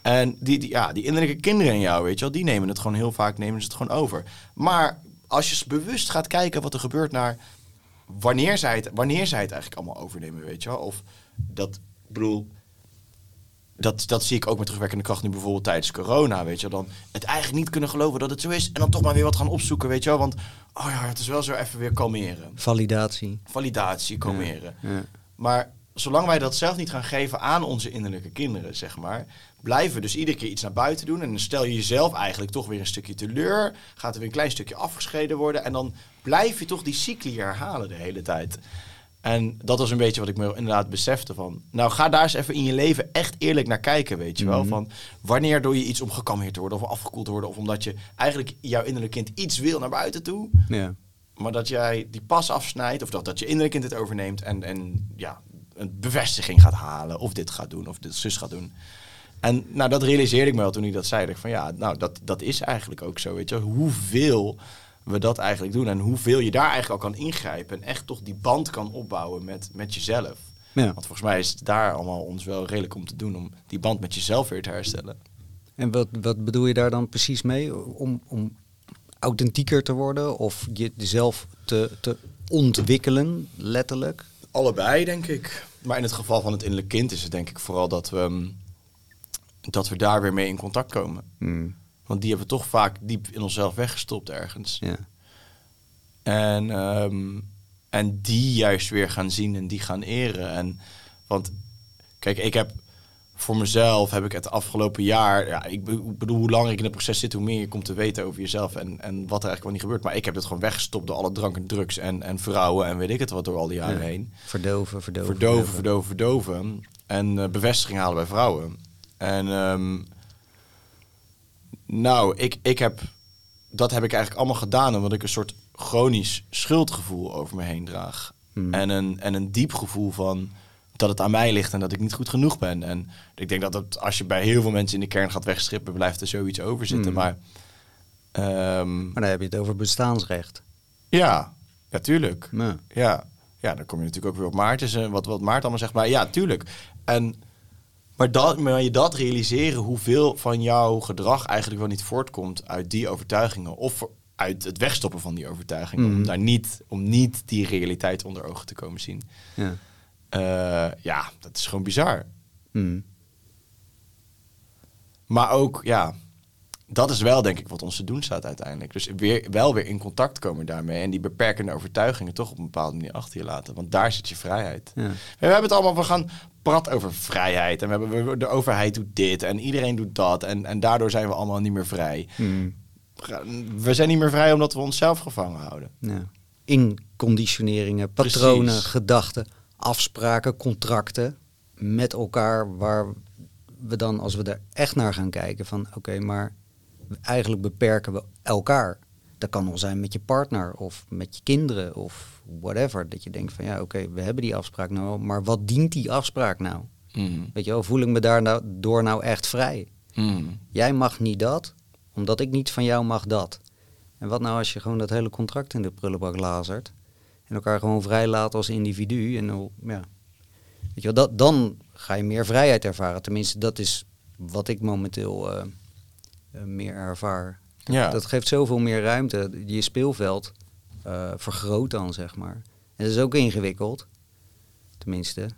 En die, die, ja, die innerlijke kinderen in jou, weet je wel, die nemen het gewoon heel vaak, nemen ze het gewoon over. Maar als je bewust gaat kijken wat er gebeurt naar wanneer zij het, wanneer zij het eigenlijk allemaal overnemen, weet je wel. Of dat, ik bedoel, dat, dat zie ik ook met terugwerkende kracht nu bijvoorbeeld tijdens corona, weet je wel. Dan het eigenlijk niet kunnen geloven dat het zo is en dan toch maar weer wat gaan opzoeken, weet je wel. Want, oh ja, het is wel zo even weer kalmeren. Validatie. Validatie, kalmeren. Ja. Maar zolang wij dat zelf niet gaan geven aan onze innerlijke kinderen, zeg maar, blijven we dus iedere keer iets naar buiten doen. En dan stel je jezelf eigenlijk toch weer een stukje teleur. Gaat er weer een klein stukje afgescheiden worden. En dan blijf je toch die cycli herhalen de hele tijd. En dat was een beetje wat ik me inderdaad besefte van. Nou, ga daar eens even in je leven echt eerlijk naar kijken, weet je wel. Mhm. Van wanneer doe je iets om gekalmeerd te worden of afgekoeld te worden. Of omdat je eigenlijk jouw innerlijk kind iets wil naar buiten toe. Ja. Maar dat jij die pas afsnijdt, of dat, dat je innerlijk kind het overneemt en, en ja, een bevestiging gaat halen, of dit gaat doen, of dit zus gaat doen. En nou, dat realiseerde ik me wel toen hij dat zei. Dat ik van ja, nou, dat, dat is eigenlijk ook zo, weet je. wel. Hoeveel we dat eigenlijk doen en hoeveel je daar eigenlijk al kan ingrijpen en echt toch die band kan opbouwen met, met jezelf. ja. Want volgens mij is het daar allemaal ons wel redelijk om te doen, om die band met jezelf weer te herstellen. En wat, wat bedoel je daar dan precies mee? Om, om authentieker te worden of jezelf te, te ontwikkelen, letterlijk? Allebei, denk ik. Maar in het geval van het innerlijk kind is het denk ik vooral dat we, mm, dat we daar weer mee in contact komen. Hmm. Want die hebben we toch vaak diep in onszelf weggestopt ergens. Ja. En, ehm, en die juist weer gaan zien en die gaan eren. En, want kijk, ik heb voor mezelf heb ik het afgelopen jaar... Ja, ik be- ik bedoel, hoe langer ik in het proces zit, hoe meer je komt te weten over jezelf. En, en wat er eigenlijk wel niet gebeurt. Maar ik heb het gewoon weggestopt door alle drank en drugs en, en vrouwen en weet ik het wat door al die jaren Ja. heen. Verdoven, verdoven. verdoven, verdoven, verdoven. En eh, bevestiging halen bij vrouwen. En ehm, nou, ik, ik heb, dat heb ik eigenlijk allemaal gedaan omdat ik een soort chronisch schuldgevoel over me heen draag. Hmm. En, een, en een diep gevoel van dat het aan mij ligt en dat ik niet goed genoeg ben. En ik denk dat het, als je bij heel veel mensen in de kern gaat wegstrippen, blijft er zoiets over zitten. Hmm. Maar ehm, Maar dan heb je het over bestaansrecht. ja, ja, tuurlijk. Ja. Ja, ja, dan kom je natuurlijk ook weer op Maarten, wat, wat Maarten allemaal zegt. Maar ja, tuurlijk. En, maar, dat, maar je dat realiseren, hoeveel van jouw gedrag eigenlijk wel niet voortkomt uit die overtuigingen. Of uit het wegstoppen van die overtuigingen. Mhm. Om, daar niet, om niet die realiteit onder ogen te komen zien. Ja. Eh, ja, dat is gewoon bizar. Hmm. Maar ook, ja, dat is wel denk ik wat ons te doen staat uiteindelijk. Dus weer, wel weer in contact komen daarmee. En die beperkende overtuigingen toch op een bepaalde manier achter je laten. Want daar zit je vrijheid. Ja. We hebben het allemaal, we gaan prat over vrijheid. En we hebben, de overheid doet dit en iedereen doet dat. En, en daardoor zijn we allemaal niet meer vrij. Hmm. We zijn niet meer vrij omdat we onszelf gevangen houden. Ja. Inconditioneringen, patronen, Precies. gedachten, afspraken, contracten met elkaar waar we dan, als we er echt naar gaan kijken, van oké, maar eigenlijk beperken we elkaar. Dat kan al zijn met je partner of met je kinderen of whatever. Dat je denkt van ja, oké, we hebben die afspraak nou, maar wat dient die afspraak nou? Weet je wel, voel ik me daar nou, door nou echt vrij? Jij mag niet dat, omdat ik niet van jou mag dat. En wat nou als je gewoon dat hele contract in de prullenbak lazert en elkaar gewoon vrij laat als individu en dan, ja, weet je wel, dat, dan ga je meer vrijheid ervaren. Tenminste, dat is wat ik momenteel eh, meer ervaar. Ja. Dat geeft zoveel meer ruimte. Je speelveld eh, vergroot dan, zeg maar. En dat is ook ingewikkeld. Tenminste.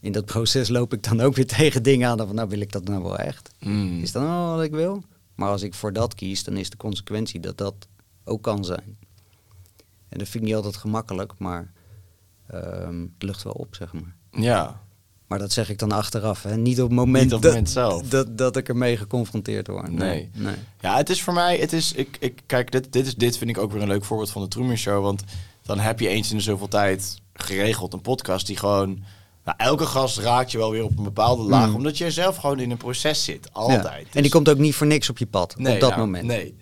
In dat proces loop ik dan ook weer tegen dingen aan. Van, nou, wil ik dat nou wel echt? Mm. Is dat nou wat ik wil? Maar als ik voor dat kies, dan is de consequentie dat dat ook kan zijn. En dat vind ik niet altijd gemakkelijk, maar ehm, het lucht wel op, zeg maar. Ja. Maar dat zeg ik dan achteraf, hè? niet op het moment, Niet op het dat, zelf. Dat, dat ik ermee geconfronteerd word. Nee. nee. Ja, het is voor mij, het is, ik, ik, kijk, dit, dit, is, dit vind ik ook weer een leuk voorbeeld van de Truman Show. Want dan heb je eens in de zoveel tijd geregeld een podcast die gewoon... Nou, elke gast raakt je wel weer op een bepaalde laag, Mm. omdat je zelf gewoon in een proces zit. Ja. Altijd. En die Dus- komt ook niet voor niks op je pad Nee, op dat nou, moment. Nee.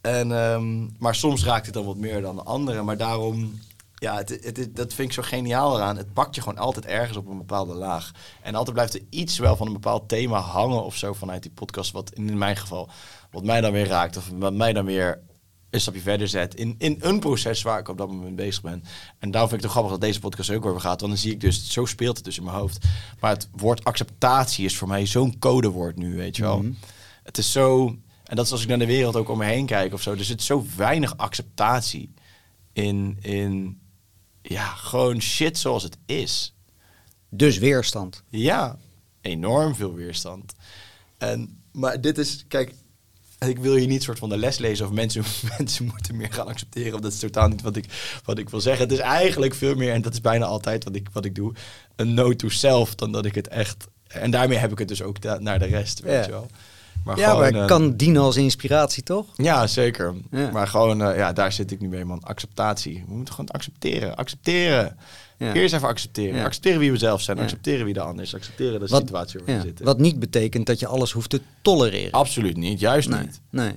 En, ehm, maar soms raakt het dan wat meer dan de andere. Maar daarom, ja, het, het, het- dat vind ik zo geniaal eraan. Het pakt je gewoon altijd ergens op een bepaalde laag. En altijd blijft er iets wel van een bepaald thema hangen of zo vanuit die podcast. Wat in mijn geval, wat mij dan weer raakt. Of wat mij dan weer een stapje verder zet in, in een proces waar ik op dat moment bezig ben. En daarom vind ik het grappig dat deze podcast ook over gaat. Want dan zie ik dus, zo speelt het dus in mijn hoofd. Maar het woord acceptatie is voor mij zo'n codewoord nu, weet je wel. Mhm. Het is zo, en dat is als ik naar de wereld ook om me heen kijk of zo. Er zit zo weinig acceptatie in, in ja, gewoon shit zoals het is. Dus weerstand. Ja, enorm veel weerstand. En, maar dit is, kijk, ik wil hier niet soort van de les lezen of mensen, mensen moeten meer gaan accepteren. Of dat is totaal niet wat ik, wat ik wil zeggen. Het is eigenlijk veel meer, en dat is bijna altijd wat ik, wat ik doe, een no to self dan dat ik het echt... En daarmee heb ik het dus ook naar de rest, weet Ja. je wel. Maar ja, maar gewoon, eh, kan dienen als inspiratie, toch? ja, zeker. Ja. Maar gewoon, eh, ja, daar zit ik nu mee, man. Acceptatie. We moeten gewoon accepteren. Accepteren. Ja. Eerst even accepteren. Ja. Accepteren wie we zelf zijn. Ja. Accepteren wie de ander is. Accepteren de Wat- situatie waar we zitten. Wat niet betekent dat je alles hoeft te tolereren. Absoluut niet. Juist nee, niet. nee.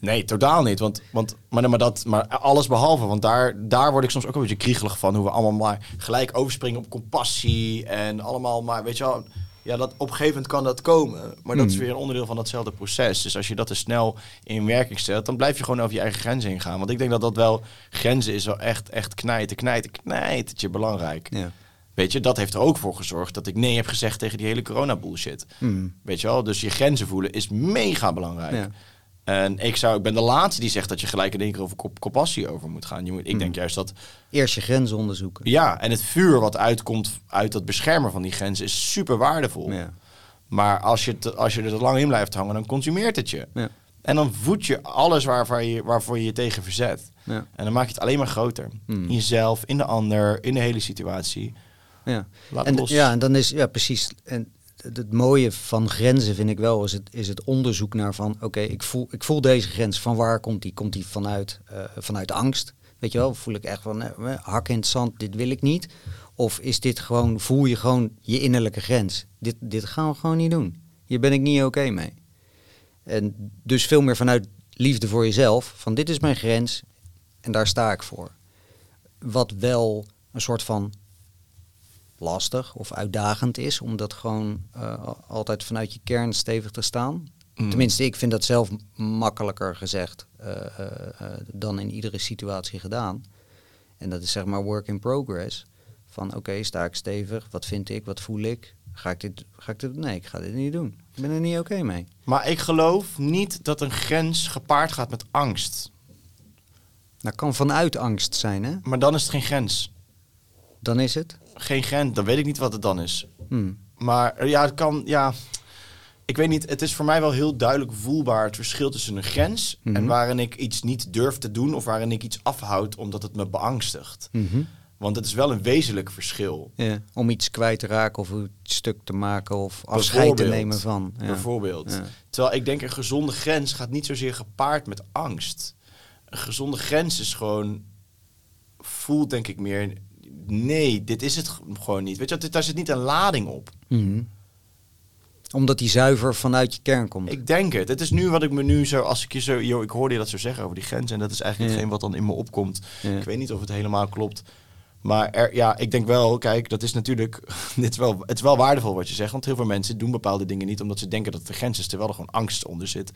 Nee, totaal niet. Want, want maar, maar, dat, maar alles behalve. Want daar, daar word ik soms ook een beetje kriegelig van. Hoe we allemaal maar gelijk overspringen op compassie. En allemaal maar, weet je wel. Ja, dat, op een gegeven moment kan dat komen. Maar dat is Hmm. weer een onderdeel van datzelfde proces. Dus als je dat te snel in werking stelt, dan blijf je gewoon over je eigen grenzen heen gaan. Want ik denk dat dat wel grenzen is wel echt, echt knijten, knijten, knijtertje belangrijk. Ja. Weet je, dat heeft er ook voor gezorgd dat ik nee heb gezegd tegen die hele corona bullshit. Hmm. Weet je wel, dus je grenzen voelen is mega belangrijk. Ja. En ik, zou, ik ben de laatste die zegt dat je gelijk in één keer over compassie over moet gaan. Je moet, ik Hmm. denk juist dat, Eerst je grenzen onderzoeken. ja, en het vuur wat uitkomt uit dat beschermen van die grenzen is super waardevol. Ja. Maar als je, te- als je er te lang in blijft hangen, dan consumeert het je. Ja. En dan voed je alles waarvoor je, waarvoor je je tegen verzet. Ja. En dan maak je het alleen maar groter. Hmm. In jezelf, in de ander, in de hele situatie. Ja. Laat En, los. ja, en dan is, ja, precies. En het, mooie van grenzen vind ik wel, is het, is het onderzoek naar van, oké, ik, voel, ik voel deze grens. Van waar komt die? Komt die vanuit, eh, vanuit angst? Weet je wel, voel ik echt van, eh, hak in het zand, dit wil ik niet. Of is dit gewoon, voel je gewoon je innerlijke grens? Dit, dit gaan we gewoon niet doen. Hier ben ik niet oké mee. En dus veel meer vanuit liefde voor jezelf. Van dit is mijn grens en daar sta ik voor. Wat wel een soort van lastig of uitdagend is, om dat gewoon eh, altijd vanuit je kern stevig te staan. Mm. Tenminste, ik vind dat zelf makkelijker gezegd eh, eh, dan in iedere situatie gedaan. En dat is zeg maar work in progress. Van oké, sta ik stevig? Wat vind ik? Wat voel ik? Ga ik dit? Ga ik dit? Nee, ik ga dit niet doen. Ik ben er niet oké mee. Maar ik geloof niet dat een grens gepaard gaat met angst. Dat kan vanuit angst zijn, hè? Maar dan is het geen grens. Dan is het. Geen grens, dan weet ik niet wat het dan is. Hmm. Maar eh, ja, het kan, ja. ik weet niet, het is voor mij wel heel duidelijk voelbaar het verschil tussen een grens en Mhm. waarin ik iets niet durf te doen of waarin ik iets afhoud omdat het me beangstigt. Mhm. Want het is wel een wezenlijk verschil. Ja, om iets kwijt te raken of iets stuk te maken of afscheid te nemen van. Ja. Bijvoorbeeld. Ja. Terwijl ik denk een gezonde grens gaat niet zozeer gepaard met angst. Een gezonde grens is gewoon voelt denk ik meer nee, dit is het gewoon niet. Weet je, daar zit niet een lading op. Mhm. Omdat die zuiver vanuit je kern komt. Ik denk het. Het is nu wat ik me nu zo, als ik je zo, yo, ik hoorde je dat zo zeggen over die grens en dat is eigenlijk Ja. hetgeen wat dan in me opkomt. Ja. Ik weet niet of het helemaal klopt. Maar er, ja, ik denk wel, kijk, dat is natuurlijk, dit is wel, het is wel waardevol wat je zegt. Want heel veel mensen doen bepaalde dingen niet omdat ze denken dat het de grens is, terwijl er gewoon angst onder zit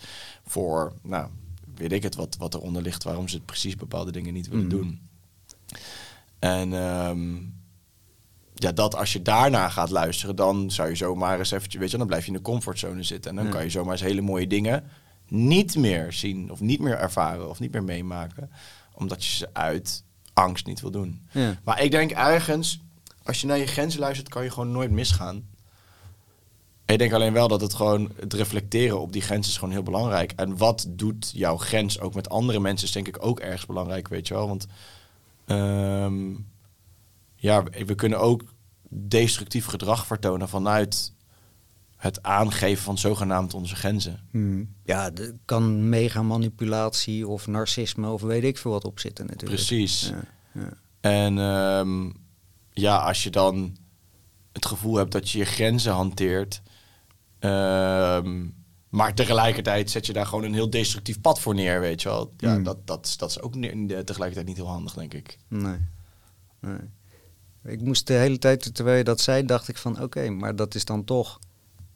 voor, nou, weet ik het, wat, wat eronder ligt, waarom ze precies bepaalde dingen niet willen Mhm. doen. En ehm, ja, dat als je daarna gaat luisteren, dan zou je zomaar eens eventjes, weet je, dan blijf je in de comfortzone zitten. En dan kan je zomaar eens hele mooie dingen niet meer zien, of niet meer ervaren, of niet meer meemaken, omdat je ze uit angst niet wil doen. Ja. Maar ik denk ergens, als je naar je grenzen luistert, kan je gewoon nooit misgaan. Ik denk alleen wel dat het gewoon, het reflecteren op die grens is gewoon heel belangrijk. En wat doet jouw grens ook met andere mensen is denk ik ook ergens belangrijk, weet je wel. Want ehm, ja, we kunnen ook destructief gedrag vertonen vanuit het aangeven van zogenaamd onze grenzen. Mhm. Ja, er kan mega manipulatie of narcisme of weet ik veel wat op zitten natuurlijk. Precies. Ja, ja. En ehm, ja, als je dan het gevoel hebt dat je je grenzen hanteert, ehm, maar tegelijkertijd zet je daar gewoon een heel destructief pad voor neer, weet je wel. Ja, Hmm. dat, dat, is- dat is ook ne- tegelijkertijd niet heel handig, denk ik. Nee. nee. Ik moest de hele tijd, terwijl je dat zei, dacht ik van oké, maar dat is dan toch,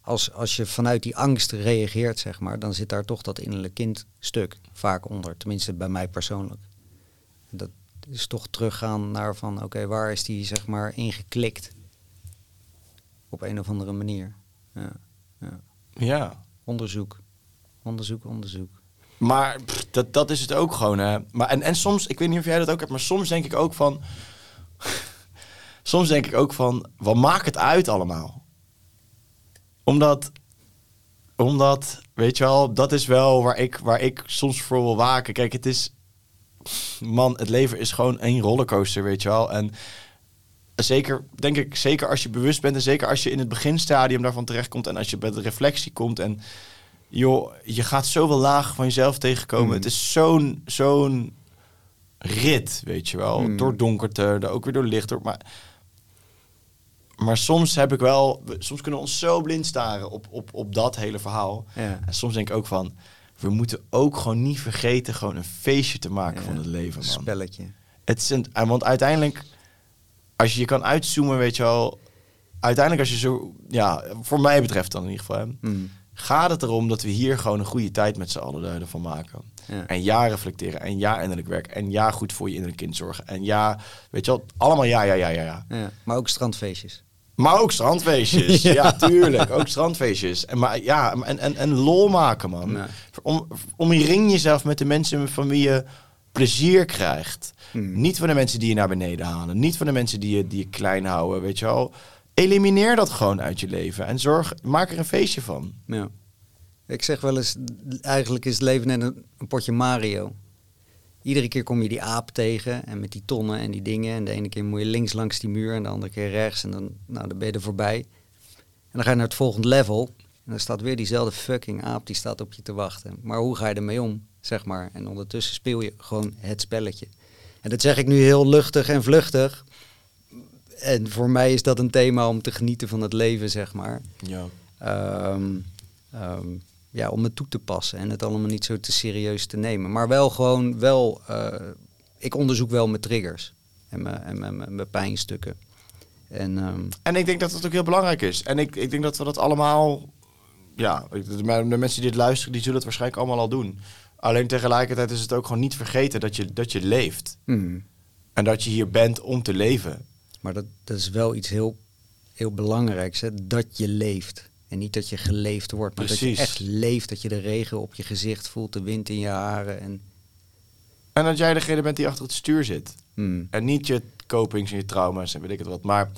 als, als je vanuit die angst reageert, zeg maar, dan zit daar toch dat innerlijk kindstuk vaak onder. Tenminste bij mij persoonlijk. Dat is toch teruggaan naar van oké, waar is die zeg maar ingeklikt? Op een of andere manier. Ja, ja. Ja. Onderzoek. Onderzoek, onderzoek. Maar dat, dat is het ook gewoon. Maar, en, en soms, ik weet niet of jij dat ook hebt, maar soms denk ik ook van... soms denk ik ook van, wat maakt het uit allemaal? Omdat, omdat, weet je wel, dat is wel waar ik, waar ik soms voor wil waken. Kijk, het is... Man, het leven is gewoon één rollercoaster, weet je wel. En zeker, denk ik, zeker als je bewust bent... en zeker als je in het beginstadium daarvan terechtkomt... en als je bij de reflectie komt en joh, je gaat zoveel lagen van jezelf tegenkomen. Mm. Het is zo'n zo'n rit, weet je wel. Mm. Door donkerte, ook weer door licht. Door, maar, maar soms heb ik wel... we- Soms kunnen we ons zo blind staren op, op, op dat hele verhaal. Ja. En soms denk ik ook van... We moeten ook gewoon niet vergeten gewoon een feestje te maken Ja, van het leven, een man. Spelletje. Het is een, want uiteindelijk, als je je kan uitzoomen, weet je wel... Uiteindelijk als je zo... Ja, voor mij betreft dan in ieder geval... hè, Mm. gaat het erom dat we hier gewoon een goede tijd met z'n allen ervan maken. Ja. En ja, reflecteren. En ja, innerlijk werk. En ja, goed voor je innerlijk kind zorgen. En ja, weet je wel, allemaal ja, ja, ja, ja, ja. Ja. Maar ook strandfeestjes. Maar ook strandfeestjes. Ja. ja. tuurlijk. Ook strandfeestjes. En, maar, ja, en, en, en lol maken, man. Om, omring jezelf met de mensen van wie je plezier krijgt. Hmm. Niet van de mensen die je naar beneden halen. Niet van de mensen die je, die je klein houden, weet je wel. Elimineer dat gewoon uit je leven. En zorg, maak er een feestje van. Ja. Ik zeg wel eens, eigenlijk is het leven net een, een potje Mario. Iedere keer kom je die aap tegen en met die tonnen en die dingen. En de ene keer moet je links langs die muur en de andere keer rechts. En dan, nou, dan ben je er voorbij. En dan ga je naar het volgende level. En dan staat weer diezelfde fucking aap die staat op je te wachten. Maar hoe ga je ermee om, zeg maar? En ondertussen speel je gewoon het spelletje. En dat zeg ik nu heel luchtig en vluchtig. En voor mij is dat een thema om te genieten van het leven, zeg maar. Ja. Ehm, ehm, ja, om het toe te passen en het allemaal niet zo te serieus te nemen. Maar wel gewoon wel, eh, ik onderzoek wel mijn triggers en mijn, en mijn, mijn, mijn pijnstukken. En ehm, En ik denk dat dat ook heel belangrijk is. En ik, ik denk dat we dat allemaal... Ja, de mensen die dit luisteren, die zullen het waarschijnlijk allemaal al doen. Alleen tegelijkertijd is het ook gewoon niet vergeten dat je, dat je leeft. hmm, En dat je hier bent om te leven. maar dat, dat is wel iets heel, heel belangrijks, hè? dat je leeft. En niet dat je geleefd wordt, maar dat Precies. je echt leeft. Dat je de regen op je gezicht voelt, de wind in je haren. En, En dat jij degene bent die achter het stuur zit. hmm, En niet je copings en je trauma's en weet ik het wat. Maar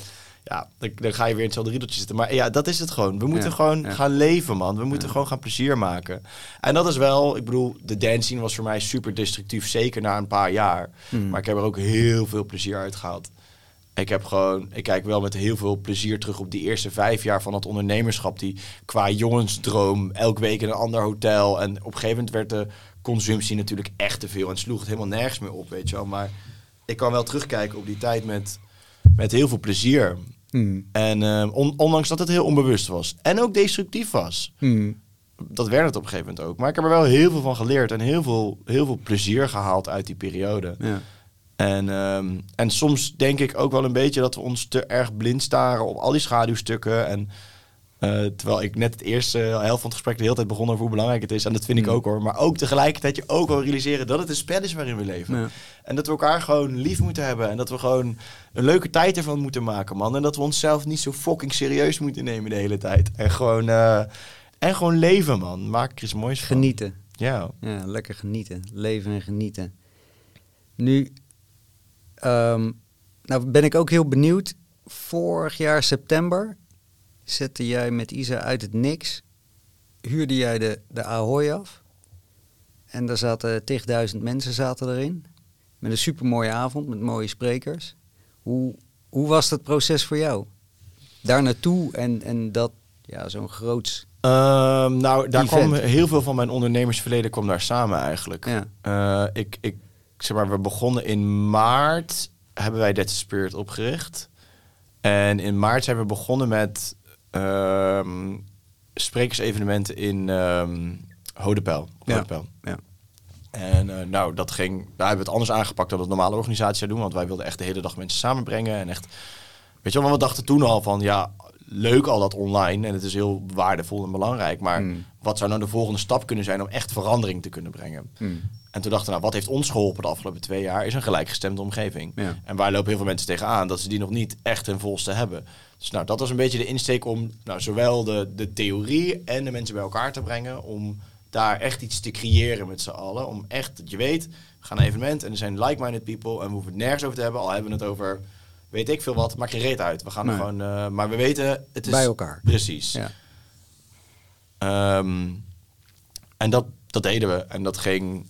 ja, dan, dan ga je weer in hetzelfde riedeltje zitten. Maar ja, dat is het gewoon. We moeten Ja, gewoon ja. gaan leven, man. We moeten Ja. gewoon gaan plezier maken. En dat is wel, ik bedoel, de dance scene was voor mij super destructief. Zeker na een paar jaar. Mm. Maar ik heb er ook heel veel plezier uit gehaald. Ik heb gewoon, ik kijk wel met heel veel plezier terug op die eerste vijf jaar van het ondernemerschap. Die qua jongensdroom, elke week in een ander hotel. En op een gegeven moment werd de consumptie natuurlijk echt te veel. En sloeg het helemaal nergens meer op, weet je wel. Maar ik kan wel terugkijken op die tijd met, met heel veel plezier. Mm. En eh, on- ondanks dat het heel onbewust was. En ook destructief was. Mm. Dat werd het op een gegeven moment ook. Maar ik heb er wel heel veel van geleerd. En heel veel, heel veel plezier gehaald uit die periode. Ja. En, ehm, en soms denk ik ook wel een beetje dat we ons te erg blind staren op al die schaduwstukken. En eh, terwijl ik net het eerste helft van het gesprek de hele tijd begon over hoe belangrijk het is. En dat vind ik Mm. ook hoor. Maar ook tegelijkertijd je ook wel realiseren dat het een spel is waarin we leven. Ja. En dat we elkaar gewoon lief moeten hebben. En dat we gewoon een leuke tijd ervan moeten maken, man. En dat we onszelf niet zo fucking serieus moeten nemen de hele tijd. En gewoon, eh, en gewoon leven, man. Maak er iets moois van. Genieten. Ja. Ja, lekker genieten. Leven en genieten. Nu, ehm, nou ben ik ook heel benieuwd. Vorig jaar september zette jij met Isa uit het niks. Huurde jij de, de Ahoy af. En daar zaten tigduizend mensen zaten erin. Met een supermooie avond, met mooie sprekers. Hoe, hoe was dat proces voor jou? Daar naartoe en, en dat, ja, zo'n groots... Ehm, nou, daar Event. kwam heel veel van mijn ondernemersverleden kwam daar samen eigenlijk. Ja. Eh, ik, ik, zeg maar, we begonnen in maart, hebben wij Dead Spirit opgericht. En in maart zijn we begonnen met ehm, sprekersevenementen in ehm Hodepel. Ja. Hodepel. Ja. En eh, nou, dat ging, daar hebben we het anders aangepakt dan het normale organisatie zou doen. Want wij wilden echt de hele dag mensen samenbrengen. En echt, weet je wel, want we dachten toen al van, ja, leuk al dat online. En het is heel waardevol en belangrijk. Maar Mm. wat zou nou de volgende stap kunnen zijn om echt verandering te kunnen brengen? Hmm. En toen dachten we, nou, wat heeft ons geholpen de afgelopen twee jaar? Is een gelijkgestemde omgeving. Ja. En waar lopen heel veel mensen tegenaan dat ze die nog niet echt ten volste hebben. Dus nou, dat was een beetje de insteek om nou, zowel de, de theorie en de mensen bij elkaar te brengen. Om daar echt iets te creëren met z'n allen. Om echt, dat je weet, we gaan naar een evenement en er zijn like-minded people. En we hoeven het nergens over te hebben. Al hebben we het over, weet ik veel wat, maakt geen reet uit. We gaan er gewoon, eh, maar we weten, het is... Bij elkaar. Precies. Ja. Ehm, en dat, dat deden we. En dat ging...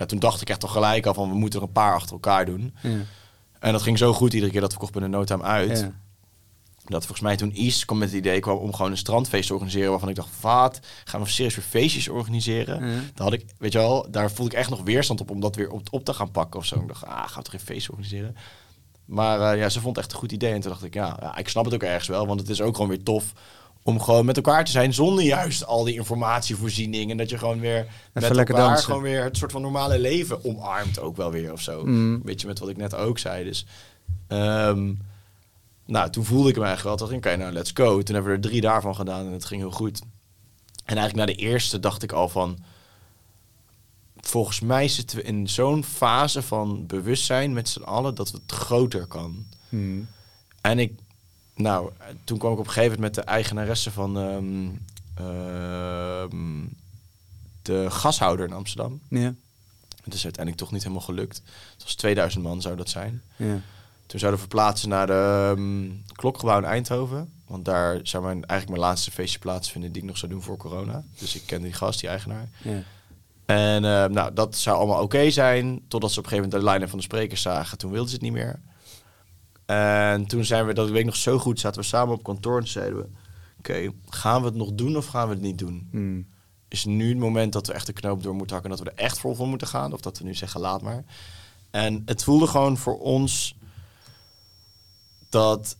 Ja, toen dacht ik echt al gelijk al van, we moeten er een paar achter elkaar doen. Ja. En dat ging zo goed iedere keer dat verkocht binnen no time uit. Ja. Dat volgens mij toen Is kwam met het idee kwam om gewoon een strandfeest te organiseren. Waarvan ik dacht, wat, gaan we serieus weer feestjes organiseren? Ja. Daar had ik, weet je wel, daar voelde ik echt nog weerstand op om dat weer op, op te gaan pakken of zo. Ik dacht, ah, gaan we toch geen feest organiseren? Maar eh, ja, ze vond het echt een goed idee. En toen dacht ik, ja, ja, ik snap het ook ergens wel. Want het is ook gewoon weer tof om gewoon met elkaar te zijn zonder juist al die informatievoorziening. En dat je gewoon weer met elkaar dansen. gewoon weer het soort van normale leven omarmt ook wel weer of zo. Mm. Weet je, met wat ik net ook zei. Dus, ehm, nou, toen voelde ik hem eigenlijk wel. Toen dacht ik, oké, nou, let's go. Toen hebben we er drie daarvan gedaan en het ging heel goed. En eigenlijk na de eerste dacht ik al van... Volgens mij zitten we in zo'n fase van bewustzijn met z'n allen... dat het groter kan. Hmm. En ik, nou, toen kwam ik op een gegeven moment met de eigenaresse van ehm, ehm, de gashouder in Amsterdam. Ja. Het is uiteindelijk toch niet helemaal gelukt. Het was 2000 man zou dat zijn. Ja. Toen zouden we verplaatsen naar de ehm, klokgebouw in Eindhoven. Want daar zou mijn, eigenlijk mijn laatste feestje plaatsvinden die ik nog zou doen voor corona. Dus ik ken die gast, die eigenaar. Ja. En nou, dat zou allemaal oké zijn. Totdat ze op een gegeven moment de line van de sprekers zagen. Toen wilden ze het niet meer. En toen zijn we, dat weet ik nog zo goed, zaten we samen op kantoor en zeiden we... Oké, gaan we het nog doen of gaan we het niet doen? Hmm. Is nu het moment dat we echt de knoop door moeten hakken... en dat we er echt vol voor moeten gaan? Of dat we nu zeggen, laat maar. En het voelde gewoon voor ons dat...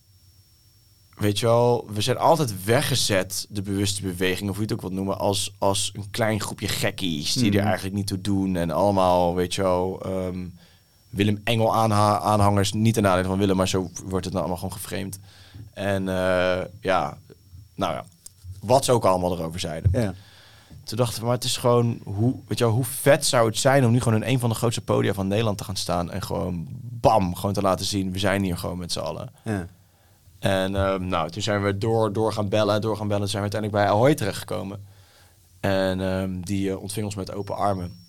Weet je wel, we zijn altijd weggezet, de bewuste beweging, of hoe je het ook wilt noemen, als, als een klein groepje gekkies die er eigenlijk niet toe doen. En allemaal, weet je wel, ehm, Willem Engel aanha- aanhangers, niet ten nadele van Willem, maar zo wordt het nou allemaal gewoon geframed. En eh, ja, nou ja, wat ze ook allemaal erover zeiden. Ja. Toen dachten we, maar het is gewoon, hoe, weet je wel, hoe vet zou het zijn om nu gewoon in een van de grootste podia van Nederland te gaan staan en gewoon bam, gewoon te laten zien, we zijn hier gewoon met z'n allen. Ja. En ehm, nou, toen zijn we door, door gaan bellen, door gaan bellen, zijn we uiteindelijk bij Ahoy terechtgekomen. En ehm, die eh, ontving ons met open armen.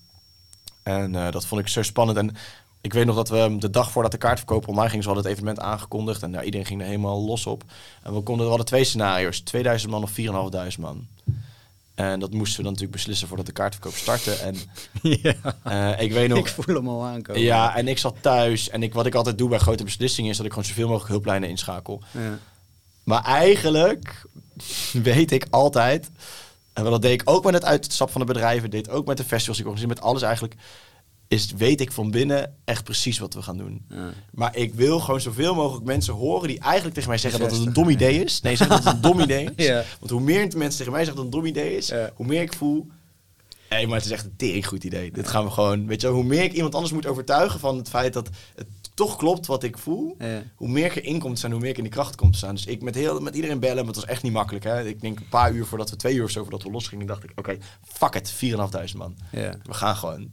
En eh, dat vond ik zo spannend. En ik weet nog dat we de dag voordat de kaartverkoop online ging, ze hadden het evenement aangekondigd. En nou, iedereen ging er helemaal los op. En we konden, we hadden twee scenario's. 2000 man of 4.500 man. En dat moesten we dan natuurlijk beslissen voordat de kaartverkoop startte. En ja. eh, ik weet nog... Ik voel hem al aankomen. Ja, en ik zat thuis. En ik, wat ik altijd doe bij grote beslissingen is dat ik gewoon zoveel mogelijk hulplijnen inschakel. Ja. Maar eigenlijk weet ik altijd, en dat deed ik ook met het uitstappen van de bedrijven, deed ook met de festivals, ik organiseer met alles eigenlijk, is weet ik van binnen echt precies wat we gaan doen. Ja. Maar ik wil gewoon zoveel mogelijk mensen horen die eigenlijk tegen mij zeggen dat het een dom idee is. Nee, zeggen dat het een dom idee is. Ja. Want hoe meer mensen tegen mij zeggen dat het een dom idee is, Ja. hoe meer ik voel. Hé, maar het is echt een tering goed idee. Dit gaan we gewoon. Weet je, hoe meer ik iemand anders moet overtuigen van het feit dat het toch klopt wat ik voel, hoe meer ik erin komt te staan, hoe meer ik in die kracht komt te staan. Dus ik met, heel, met iedereen bellen, maar het was echt niet makkelijk. Hè? Ik denk een paar uur voordat we, twee uur of zo voordat we losgingen, dacht ik, oké, fuck it, 4.500 man. We gaan gewoon.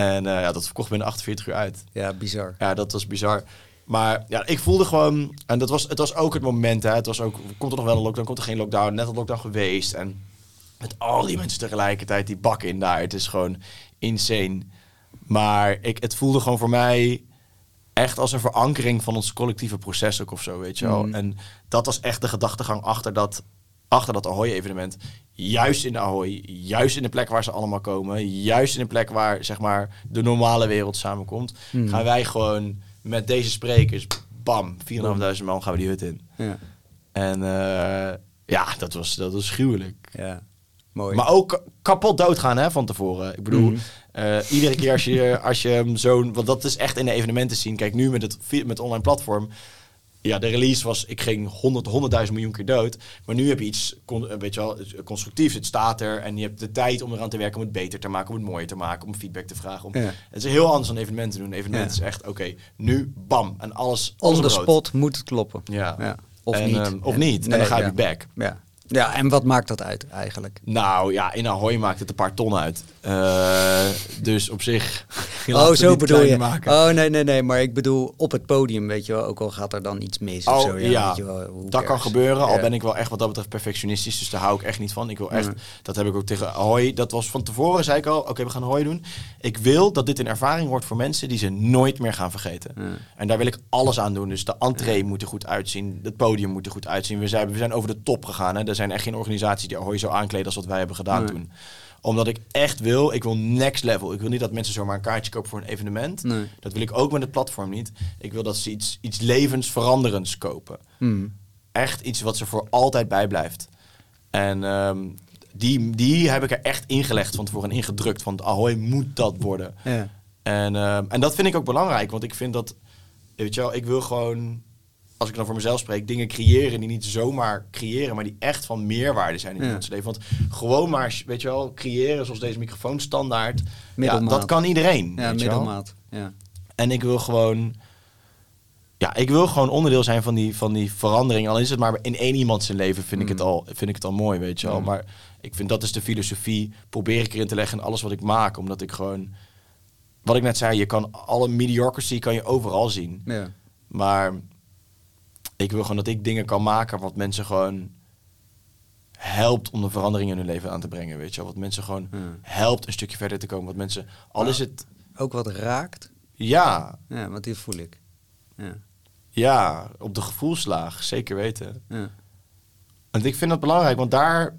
En eh, ja, dat verkocht binnen 48 uur uit. ja, bizar. Ja, dat was bizar. Maar ja, ik voelde gewoon, en dat was, het was ook het moment, hè. Het was ook, komt er nog wel een lockdown, komt er geen lockdown, net een lockdown geweest. En met al die mensen tegelijkertijd, die bakken in daar, het is gewoon insane. Maar ik, het voelde gewoon voor mij echt als een verankering van ons collectieve proces ook of zo, weet je wel. Mm. En dat was echt de gedachtegang achter dat, achter dat Ahoy-evenement. Juist in de Ahoy, juist in de plek waar ze allemaal komen, juist in de plek waar, zeg maar, de normale wereld samenkomt, Mm. gaan wij gewoon met deze sprekers, bam, 4.500 man gaan we die hut in. Ja. En eh, ja, dat was, dat was gruwelijk. ja. Mooi. Maar ook ka- kapot doodgaan hè, van tevoren. Ik bedoel, Mhm. eh, iedere keer als je, als je zo'n... Want dat is echt in de evenementen zien. Kijk, nu met het, met het online platform... Ja, de release was... Ik ging 100, 100.000 miljoen keer dood. Maar nu heb je iets weet je wel, constructiefs. Het staat er. En je hebt de tijd om eraan te werken... om het beter te maken, om het mooier te maken... om feedback te vragen. Om, Ja. Het is heel anders dan evenementen doen. Evenementen Ja. is echt, oké, nu bam. En alles, On the spot moet het kloppen. Ja. Ja. Of En, niet. ehm, of Ja. niet. en dan ga je back. Ja. Ja, en wat maakt dat uit eigenlijk? Nou ja, in Ahoy maakt het een paar ton uit. Eh, dus op zich. oh, zo bedoel je. Maken. Oh, nee, nee, nee. Maar ik bedoel op het podium, weet je wel. Ook al gaat er dan iets mis of Oh, zo. ja, weet je wel, dat kan gebeuren. Al ben ik wel echt wat dat betreft perfectionistisch. Dus daar hou ik echt niet van. Ik wil echt, dat heb ik ook tegen Ahoy. Dat was van tevoren, zei ik al, oké, we gaan Ahoy doen. Ik wil dat dit een ervaring wordt voor mensen die ze nooit meer gaan vergeten. En daar wil ik alles aan doen. Dus de entree moet er goed uitzien. Het podium moet er goed uitzien. We zijn, we zijn over de top gegaan. Hè. Er zijn echt geen organisaties die Ahoy zo aankleden als wat wij hebben gedaan Nee. toen. Omdat ik echt wil, ik wil next level. Ik wil niet dat mensen zomaar een kaartje kopen voor een evenement. Nee. Dat wil ik ook met het platform niet. Ik wil dat ze iets, iets levensveranderends kopen. Hmm. Echt iets wat ze voor altijd bijblijft. En ehm, die, die heb ik er echt ingelegd van tevoren en ingedrukt. Van Ahoy moet dat worden. Ja. En, ehm, en dat vind ik ook belangrijk. Want ik vind dat, weet je wel, ik wil gewoon, als ik dan voor mezelf spreek, dingen creëren die niet zomaar creëren, maar die echt van meerwaarde zijn in Ja. iemands leven. Want gewoon maar, weet je wel, creëren zoals deze microfoon standaard. Ja, dat kan iedereen. Ja, middelmaat. Ja. En ik wil gewoon. Ja, ik wil gewoon onderdeel zijn van die, van die verandering. Al is het maar in één iemand zijn leven, vind, ik, het al, vind ik het al mooi, weet je wel. Mm. Maar ik vind dat is de filosofie. Probeer ik erin te leggen in alles wat ik maak. Omdat ik gewoon. Wat ik net zei, je kan alle mediocrity kan je overal zien. Ja. Maar ik wil gewoon dat ik dingen kan maken wat mensen gewoon helpt om de verandering in hun leven aan te brengen, weet je wel. Wat mensen gewoon helpt een stukje verder te komen. Wat mensen, al is het, Ook wat raakt. ja, Ja, want die voel ik. Ja. Ja, op de gevoelslaag, zeker weten. Ja. Want ik vind dat belangrijk, want daar,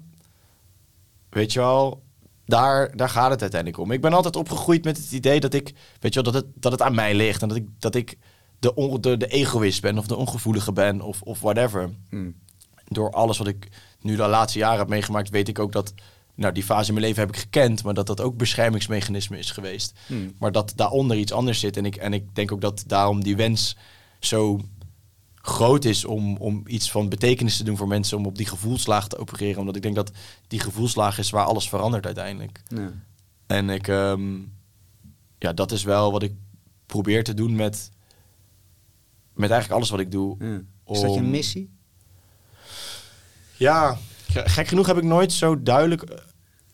weet je wel, daar, daar gaat het uiteindelijk om. Ik ben altijd opgegroeid met het idee dat ik, weet je wel, dat het, dat het aan mij ligt. En dat ik, dat ik de, on, de, de egoïst ben of de ongevoelige ben of, of whatever. Hmm. Door alles wat ik nu de laatste jaren heb meegemaakt, weet ik ook dat, nou die fase in mijn leven heb ik gekend, maar dat dat ook beschermingsmechanisme is geweest. Hmm. Maar dat daaronder iets anders zit. En ik, en ik denk ook dat daarom die wens zo groot is om, om iets van betekenis te doen voor mensen, om op die gevoelslaag te opereren. Omdat ik denk dat die gevoelslaag is waar alles verandert uiteindelijk. Ja. En ik, ehm, ja, dat is wel wat ik probeer te doen met, met eigenlijk alles wat ik doe. Ja. Is dat je missie? Ja, ge- gek genoeg heb ik nooit zo duidelijk eh,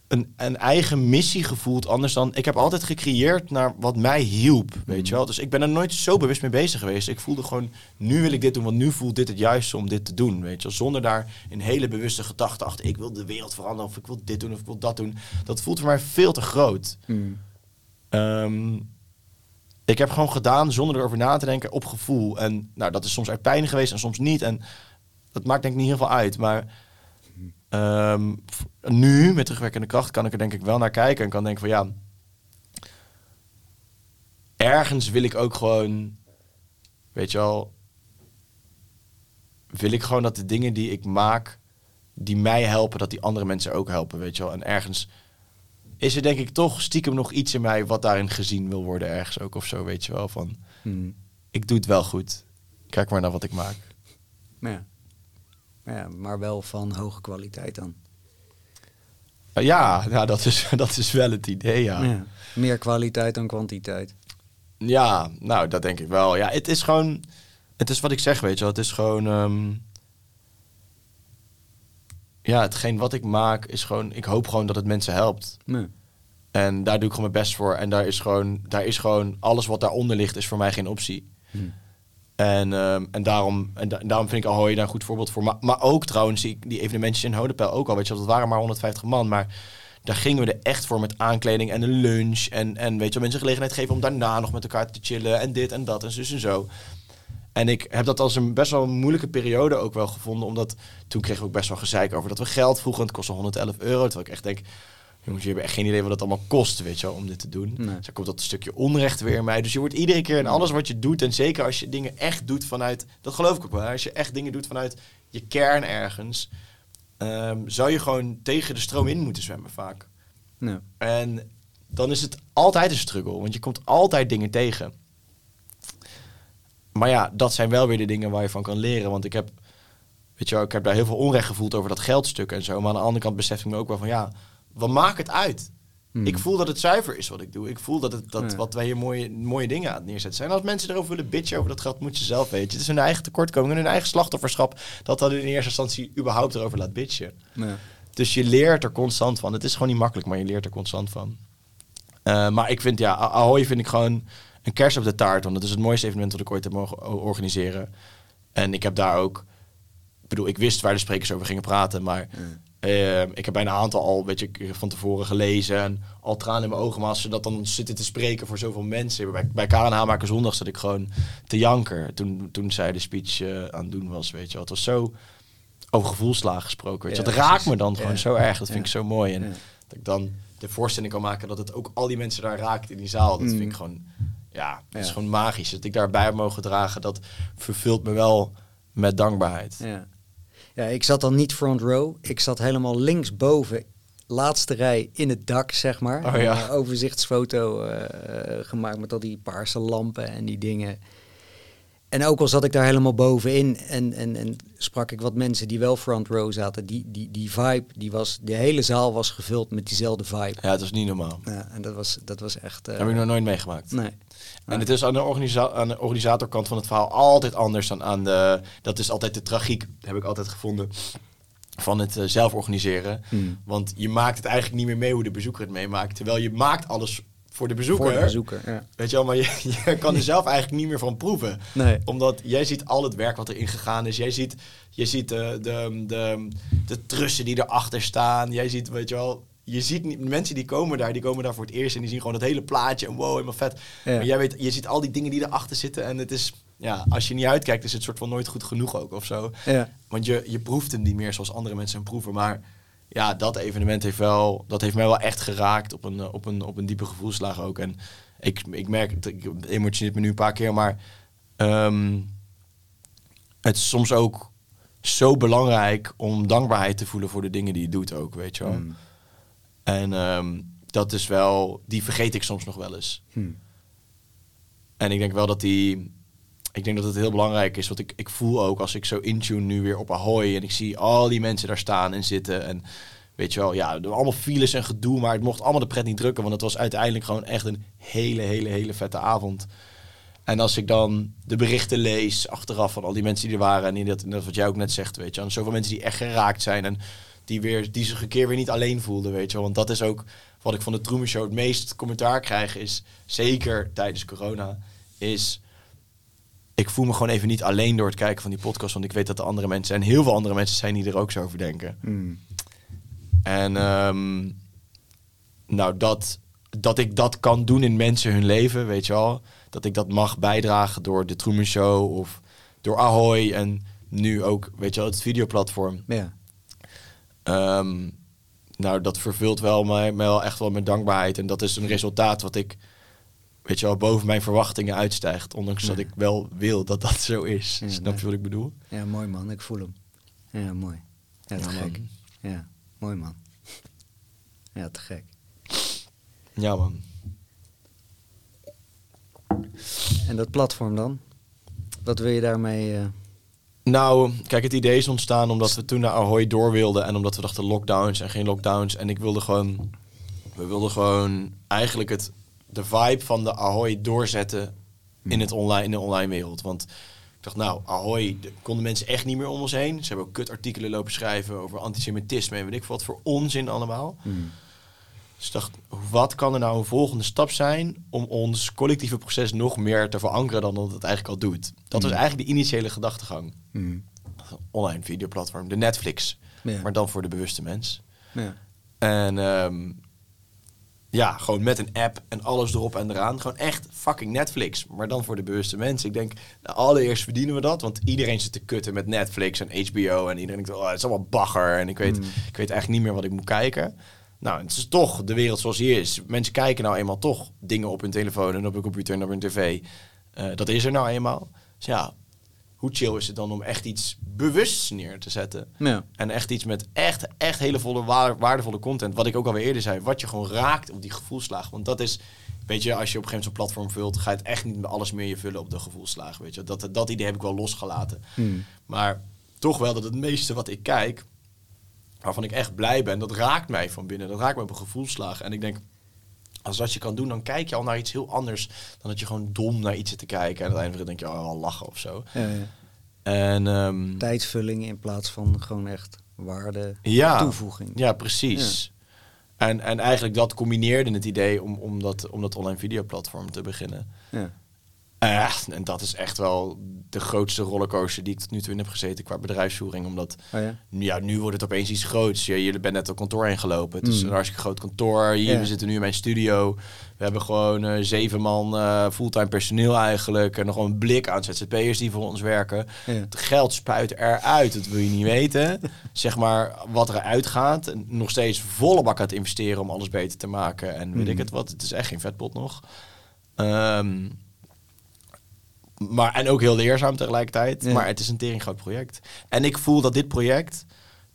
een, een eigen missie gevoeld. Anders dan, ik heb altijd gecreëerd naar wat mij hielp, weet je wel. Dus ik ben er nooit zo bewust mee bezig geweest. Ik voelde gewoon, nu wil ik dit doen, want nu voelt dit het juiste om dit te doen, weet je wel. Zonder daar een hele bewuste gedachte achter, ik wil de wereld veranderen, of ik wil dit doen, of ik wil dat doen. Dat voelt voor mij veel te groot. Hmm. Ehm, ik heb gewoon gedaan zonder erover na te denken op gevoel. En nou, dat is soms uit pijn geweest en soms niet. En dat maakt denk ik niet heel veel uit. Maar ehm, nu, met terugwerkende kracht, kan ik er denk ik wel naar kijken. En kan denken van ja, ergens wil ik ook gewoon, weet je wel, wil ik gewoon dat de dingen die ik maak, die mij helpen, dat die andere mensen ook helpen, weet je wel. En ergens is er denk ik toch stiekem nog iets in mij wat daarin gezien wil worden ergens ook of zo, weet je wel. Van, Hmm. ik doe het wel goed. Kijk maar naar wat ik maak. Maar ja. Ja, maar wel van hoge kwaliteit dan. Uh, Ja, nou, dat, is, dat is wel het idee, ja. ja. Ja. Meer kwaliteit dan kwantiteit. nou, dat denk ik wel. Ja, het is gewoon... Het is wat ik zeg, weet je wel. Het is gewoon... ehm, ja, hetgeen wat ik maak is gewoon... Ik hoop gewoon dat het mensen helpt. Nee. En daar doe ik gewoon mijn best voor. En daar is gewoon... Daar is gewoon alles wat daaronder ligt, is voor mij geen optie. Hmm. En, ehm, en, daarom, en, da- daarom vind ik Ahoy daar een goed voorbeeld voor. Maar, maar ook trouwens, die, die evenementjes in Hodepel ook al. Weet je, dat waren maar 150 man. Maar daar gingen we er echt voor met aankleding en een lunch. En, en weet je, mensen gelegenheid geven om daarna nog met elkaar te chillen. En dit en dat en zus en zo. En ik heb dat als een best wel moeilijke periode ook wel gevonden. Omdat toen kregen we ook best wel gezeik over dat we geld vroegen. Het kostte 111 euro. Terwijl ik echt denk, jongens, je hebt echt geen idee wat het allemaal kost, weet je wel, om dit te doen. Nee. Dus komt dat stukje onrecht weer in mij. Dus je wordt iedere keer in alles wat je doet, en zeker als je dingen echt doet vanuit, dat geloof ik ook wel, als je echt dingen doet vanuit je kern ergens, ehm, zou je gewoon tegen de stroom in moeten zwemmen vaak. Nee. En dan is het altijd een struggle, want je komt altijd dingen tegen. Maar ja, dat zijn wel weer de dingen waar je van kan leren. Want ik heb, weet je wel, ik heb daar heel veel onrecht gevoeld over dat geldstuk en zo. Maar aan de andere kant besef ik me ook wel van, ja, wat maakt het uit? Hmm. Ik voel dat het zuiver is wat ik doe. Ik voel dat, het, dat Ja. wat wij hier mooie, mooie dingen aan het neerzetten zijn. Als mensen erover willen bitchen over dat geld, moet je zelf weten. Het is hun eigen tekortkoming en hun eigen slachtofferschap... dat dat in eerste instantie überhaupt erover laat bitchen. Nee. Dus je leert er constant van. Het is gewoon niet makkelijk, maar je leert er constant van. Eh, maar ik vind, ja, Ahoy vind ik gewoon een kers op de taart. Want dat is het mooiste evenement dat ik ooit heb mogen organiseren. En ik heb daar ook... Ik bedoel, ik wist waar de sprekers over gingen praten, maar... eh, ik heb bijna een aantal al, weet je, van tevoren gelezen en al tranen in mijn ogen. Maar als ze dat dan zitten te spreken voor zoveel mensen. Bij, bij KNH maken zondag zat ik gewoon te janker toen, toen zij de speech eh, aan het doen was, weet je wel. Het was zo over gevoelslagen gesproken, weet je. Ja, dat raakt me dan gewoon Ja. zo erg. Dat vind ik zo mooi. En dat ik dan de voorstelling kan maken dat het ook al die mensen daar raakt in die zaal. Dat Mm. vind ik gewoon, ja, dat is gewoon magisch. Dat ik daarbij heb mogen dragen, dat vervult me wel met dankbaarheid. Ja. ja, ik zat dan niet front row. Ik zat helemaal linksboven, laatste rij in het dak, zeg maar. Oh ja. Een overzichtsfoto eh, gemaakt met al die paarse lampen en die dingen. En ook al zat ik daar helemaal bovenin en, en, en sprak ik wat mensen die wel front row zaten, die, die, die vibe, die was, de hele zaal was gevuld met diezelfde vibe. Ja, het is niet normaal. Ja, en dat was, dat was echt... eh, Dat heb ik nog nooit meegemaakt. Nee. En het is aan de, organisa aan de organisatorkant van het verhaal altijd anders dan aan de... Dat is altijd de tragiek, heb ik altijd gevonden, van het eh, zelf organiseren. Hmm. Want je maakt het eigenlijk niet meer mee hoe de bezoeker het meemaakt. Terwijl je maakt alles voor de bezoeker. Voor de bezoeker, ja. Weet je wel, maar je, je kan er zelf eigenlijk niet meer van proeven. Nee. Omdat jij ziet al het werk wat erin gegaan is. Jij ziet, je ziet de, de, de, de trussen die erachter staan. Jij ziet, weet je wel... Je ziet niet, mensen die komen daar, die komen daar voor het eerst en die zien gewoon het hele plaatje en wow, helemaal vet. Ja. Maar jij weet, je ziet al die dingen die erachter zitten en het is, ja, als je niet uitkijkt, is het soort van nooit goed genoeg ook of zo. Ja. Want je, je proeft hem niet meer zoals andere mensen hem proeven. Maar ja, dat evenement heeft, wel, dat heeft mij wel echt geraakt op een, eh, op een, op een diepe gevoelslaag ook. En ik, ik merk, het, ik emotioneert me nu een paar keer, maar ehm, het is soms ook zo belangrijk om dankbaarheid te voelen voor de dingen die je doet ook, weet je wel. Hmm. En ehm, dat is wel, die vergeet ik soms nog wel eens. Hmm. En ik denk wel dat die. Ik denk dat het heel belangrijk is. Want ik, ik voel ook als ik zo intune nu weer op Ahoy. En ik zie al die mensen daar staan en zitten. En weet je wel, ja, allemaal files en gedoe. Maar het mocht allemaal de pret niet drukken. Want het was uiteindelijk gewoon echt een hele, hele, hele vette avond. En als ik dan de berichten lees achteraf van al die mensen die er waren. En die dat, dat wat jij ook net zegt, weet je. En zoveel mensen die echt geraakt zijn. En die, weer, die zich een keer weer niet alleen voelden, weet je wel. Want dat is ook wat ik van de Truman Show het meest commentaar krijg. Is zeker tijdens corona. Is ik voel me gewoon even niet alleen door het kijken van die podcast. Want ik weet dat er andere mensen en heel veel andere mensen zijn die er ook zo over denken. Hmm. En ehm, nou, dat, dat ik dat kan doen in mensen hun leven, weet je wel. Dat ik dat mag bijdragen door de Truman Show of door Ahoy en nu ook, weet je wel, het videoplatform. Ja. Ehm, nou, dat vervult wel mij, mij wel echt wel met dankbaarheid. En dat is een resultaat wat ik, weet je wel, boven mijn verwachtingen uitstijgt. Ondanks dat ik wel wil dat dat zo is. Ja, Snap nee. je wat ik bedoel? ja, mooi man. Ik voel hem. Ja, mooi. Ja, te gek. Ja, mooi man. Ja, te gek. Ja, man. En dat platform dan? Wat wil je daarmee... eh, Nou, kijk, het idee is ontstaan omdat we toen naar Ahoy door wilden. En omdat we dachten lockdowns en geen lockdowns. En ik wilde gewoon... We wilden gewoon eigenlijk het, de vibe van de Ahoy doorzetten in, het online, in de online wereld. Want ik dacht, nou, Ahoy, de- konden mensen echt niet meer om ons heen. Ze hebben ook kutartikelen lopen schrijven over antisemitisme en weet ik wat voor onzin allemaal. hmm. Dus ik dacht, wat kan er nou een volgende stap zijn om ons collectieve proces nog meer te verankeren dan dat het eigenlijk al doet? Dat was eigenlijk de initiële gedachtegang. Hmm. Online videoplatform, de Netflix, Ja. maar dan voor de bewuste mens. Ja. En ehm, ja, gewoon met een app en alles erop en eraan. Gewoon echt fucking Netflix, maar dan voor de bewuste mensen. Ik denk, nou, allereerst verdienen we dat, want iedereen zit te kutten met Netflix en HBO. En iedereen denkt, oh, het is allemaal bagger en ik weet, Mm. ik weet eigenlijk niet meer wat ik moet kijken. Nou, het is toch de wereld zoals die is. Mensen kijken nou eenmaal toch dingen op hun telefoon en op hun computer en op hun tv. Eh, dat is er nou eenmaal. Dus ja, hoe chill is het dan om echt iets bewusts neer te zetten? Ja. En echt iets met echt, echt hele volle, waar- waardevolle content. Wat ik ook alweer eerder zei. Wat je gewoon raakt op die gevoelslagen. Want dat is, weet je, als je op een gegeven moment zo'n platform vult, ga je het echt niet met alles meer je vullen op de gevoelslagen. Weet je, dat, dat idee heb ik wel losgelaten. Hmm. Maar toch wel dat het meeste wat ik kijk, waarvan ik echt blij ben, dat raakt mij van binnen. Dat raakt me op een gevoelslaag. En ik denk, als dat je kan doen, dan kijk je al naar iets heel anders dan dat je gewoon dom naar iets zit te kijken. En uiteindelijk denk je, oh, lachen of zo. Ja, ja. En ehm, Tijdsvulling in plaats van gewoon echt waarde ja, toevoeging. Ja, precies. En, en eigenlijk dat combineerde het idee om, om, dat, om dat online videoplatform te beginnen. Ja. Eh, en dat is echt wel de grootste rollercoaster die ik tot nu toe in heb gezeten qua bedrijfsvoering. Omdat Oh ja? ja, nu wordt het opeens iets groots. Je, je bent net op kantoor heen gelopen. Het is Mm. een hartstikke groot kantoor. Hier, Ja. we zitten nu in mijn studio. We hebben gewoon eh, zeven man eh, fulltime personeel eigenlijk. En nog een blik aan ZZP'ers die voor ons werken. Ja. Het geld spuit eruit, dat wil je niet weten. zeg maar wat eruit gaat. Nog steeds volle bak aan het investeren om alles beter te maken. En weet Mm. ik het wat. Het is echt geen vetpot nog. Ehm, maar, en ook heel leerzaam tegelijkertijd. Ja. Maar het is een tering groot project. En ik voel dat dit project...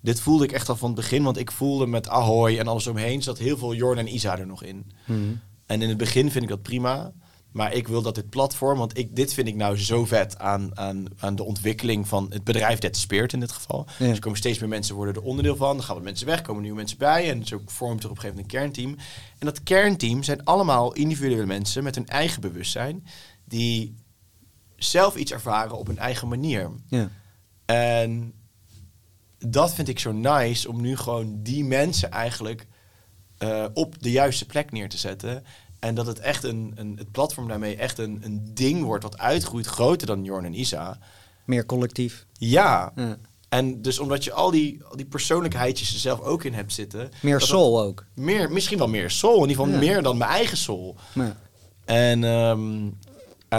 Dit voelde ik echt al van het begin. Want ik voelde met Ahoy en alles omheen... zat heel veel Jorn en Isa er nog in. Hmm. En in het begin vind ik dat prima. Maar ik wil dat dit platform, want ik, dit vind ik nou zo vet aan, aan, aan de ontwikkeling van het bedrijf Dead Spirit in dit geval. Ja. Dus er komen steeds meer mensen worden er onderdeel van. Dan gaan wat mensen weg, komen nieuwe mensen bij. En zo vormt er op een gegeven moment een kernteam. En dat kernteam zijn allemaal individuele mensen met hun eigen bewustzijn. Die zelf iets ervaren op hun eigen manier. Ja. En dat vind ik zo nice om nu gewoon die mensen eigenlijk eh, op de juiste plek neer te zetten. En dat het echt een, een het platform daarmee echt een, een ding wordt wat uitgroeit groter dan Jorn en Isa. Meer collectief. Ja. Ja. En dus omdat je al die, al die persoonlijkheidjes er zelf ook in hebt zitten. Meer soul ook. Meer, misschien wel meer soul. In ieder geval Ja. meer dan mijn eigen soul. Ja. En, ehm,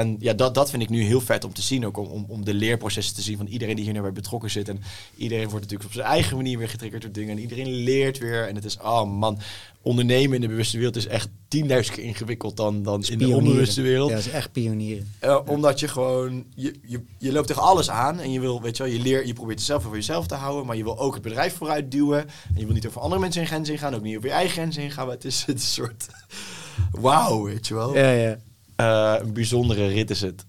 en ja, dat, dat vind ik nu heel vet om te zien. Ook om, om, om de leerprocessen te zien van iedereen die hier nu bij betrokken zit. En iedereen wordt natuurlijk op zijn eigen manier weer getriggerd door dingen. En iedereen leert weer. En het is, oh man, ondernemen in de bewuste wereld is echt 10.000 keer ingewikkeld dan, dan in de onbewuste wereld. Ja, dat is echt pionieren. Eh, omdat je gewoon, je, je, je loopt tegen alles aan en je wil, weet je wel, je, leer, je probeert het zelf voor jezelf te houden, maar je wil ook het bedrijf vooruit duwen. En je wil niet over andere mensen in grenzen ingaan, ook niet over je eigen grenzen ingaan, maar het is, het is een soort, wauw, weet je wel. Ja, ja. Eh, een bijzondere rit is het.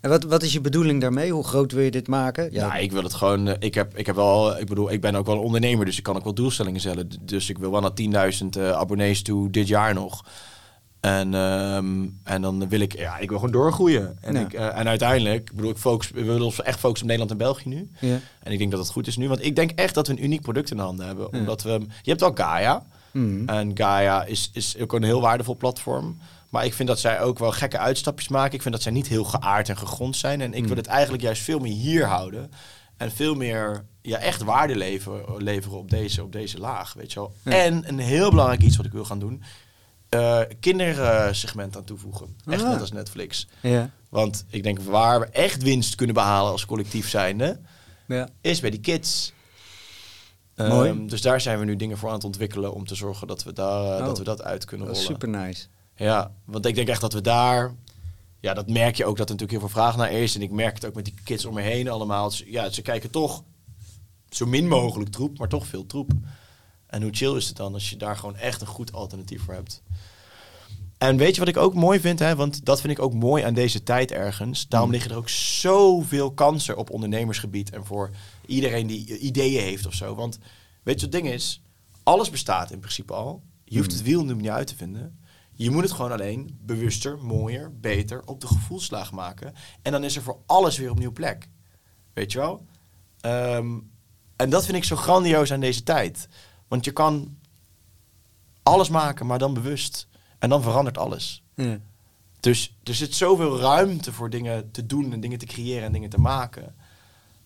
En wat, wat is je bedoeling daarmee? Hoe groot wil je dit maken? Ja, ik wil het gewoon. eh, Ik heb, ik heb wel. Ik bedoel, ik ben ook wel een ondernemer, dus ik kan ook wel doelstellingen stellen. Dus ik wil wel naar 10.000 eh, abonnees toe dit jaar nog. En, ehm, en dan wil ik, ja, ik wil gewoon doorgroeien. En, Ja. ik, eh, en uiteindelijk, bedoel, ik focus, we willen ons echt focussen op Nederland en België nu. Ja. En ik denk dat het goed is nu, want ik denk echt dat we een uniek product in de handen hebben. Omdat we, je hebt wel Gaia. Mhm. En Gaia is, is ook een heel waardevol platform. Maar ik vind dat zij ook wel gekke uitstapjes maken. Ik vind dat zij niet heel geaard en gegrond zijn. En ik Mm. wil het eigenlijk juist veel meer hier houden. En veel meer ja, echt waarde leveren, leveren op, deze, op deze laag. Weet je wel. Ja. En een heel belangrijk iets wat ik wil gaan doen. eh kindersegment aan toevoegen. Echt Ah. net als Netflix. Ja. Want ik denk waar we echt winst kunnen behalen als collectief zijnde, Ja. is bij die kids. Mooi. Ehm, dus daar zijn we nu dingen voor aan het ontwikkelen om te zorgen dat we, daar, eh, Oh. dat, we dat uit kunnen rollen. super nice. Ja, want ik denk echt dat we daar... Ja, dat merk je ook dat er natuurlijk heel veel vraag naar is. En ik merk het ook met die kids om me heen allemaal. Ja, ze kijken toch zo min mogelijk troep, maar toch veel troep. En hoe chill is het dan als je daar gewoon echt een goed alternatief voor hebt. En weet je wat ik ook mooi vind? Hè? Want dat vind ik ook mooi aan deze tijd ergens. Daarom Mm. liggen er ook zoveel kansen op ondernemersgebied. En voor iedereen die ideeën heeft of zo. Want weet je wat het ding is? Alles bestaat in principe al. Je hoeft het wiel nu niet uit te vinden. Je moet het gewoon alleen bewuster, mooier, beter op de gevoelslaag maken. En dan is er voor alles weer opnieuw plek. Weet je wel? Ehm, en dat vind ik zo grandioos aan deze tijd. Want je kan alles maken, maar dan bewust. En dan verandert alles. Ja. Dus er zit zoveel ruimte voor dingen te doen en dingen te creëren en dingen te maken.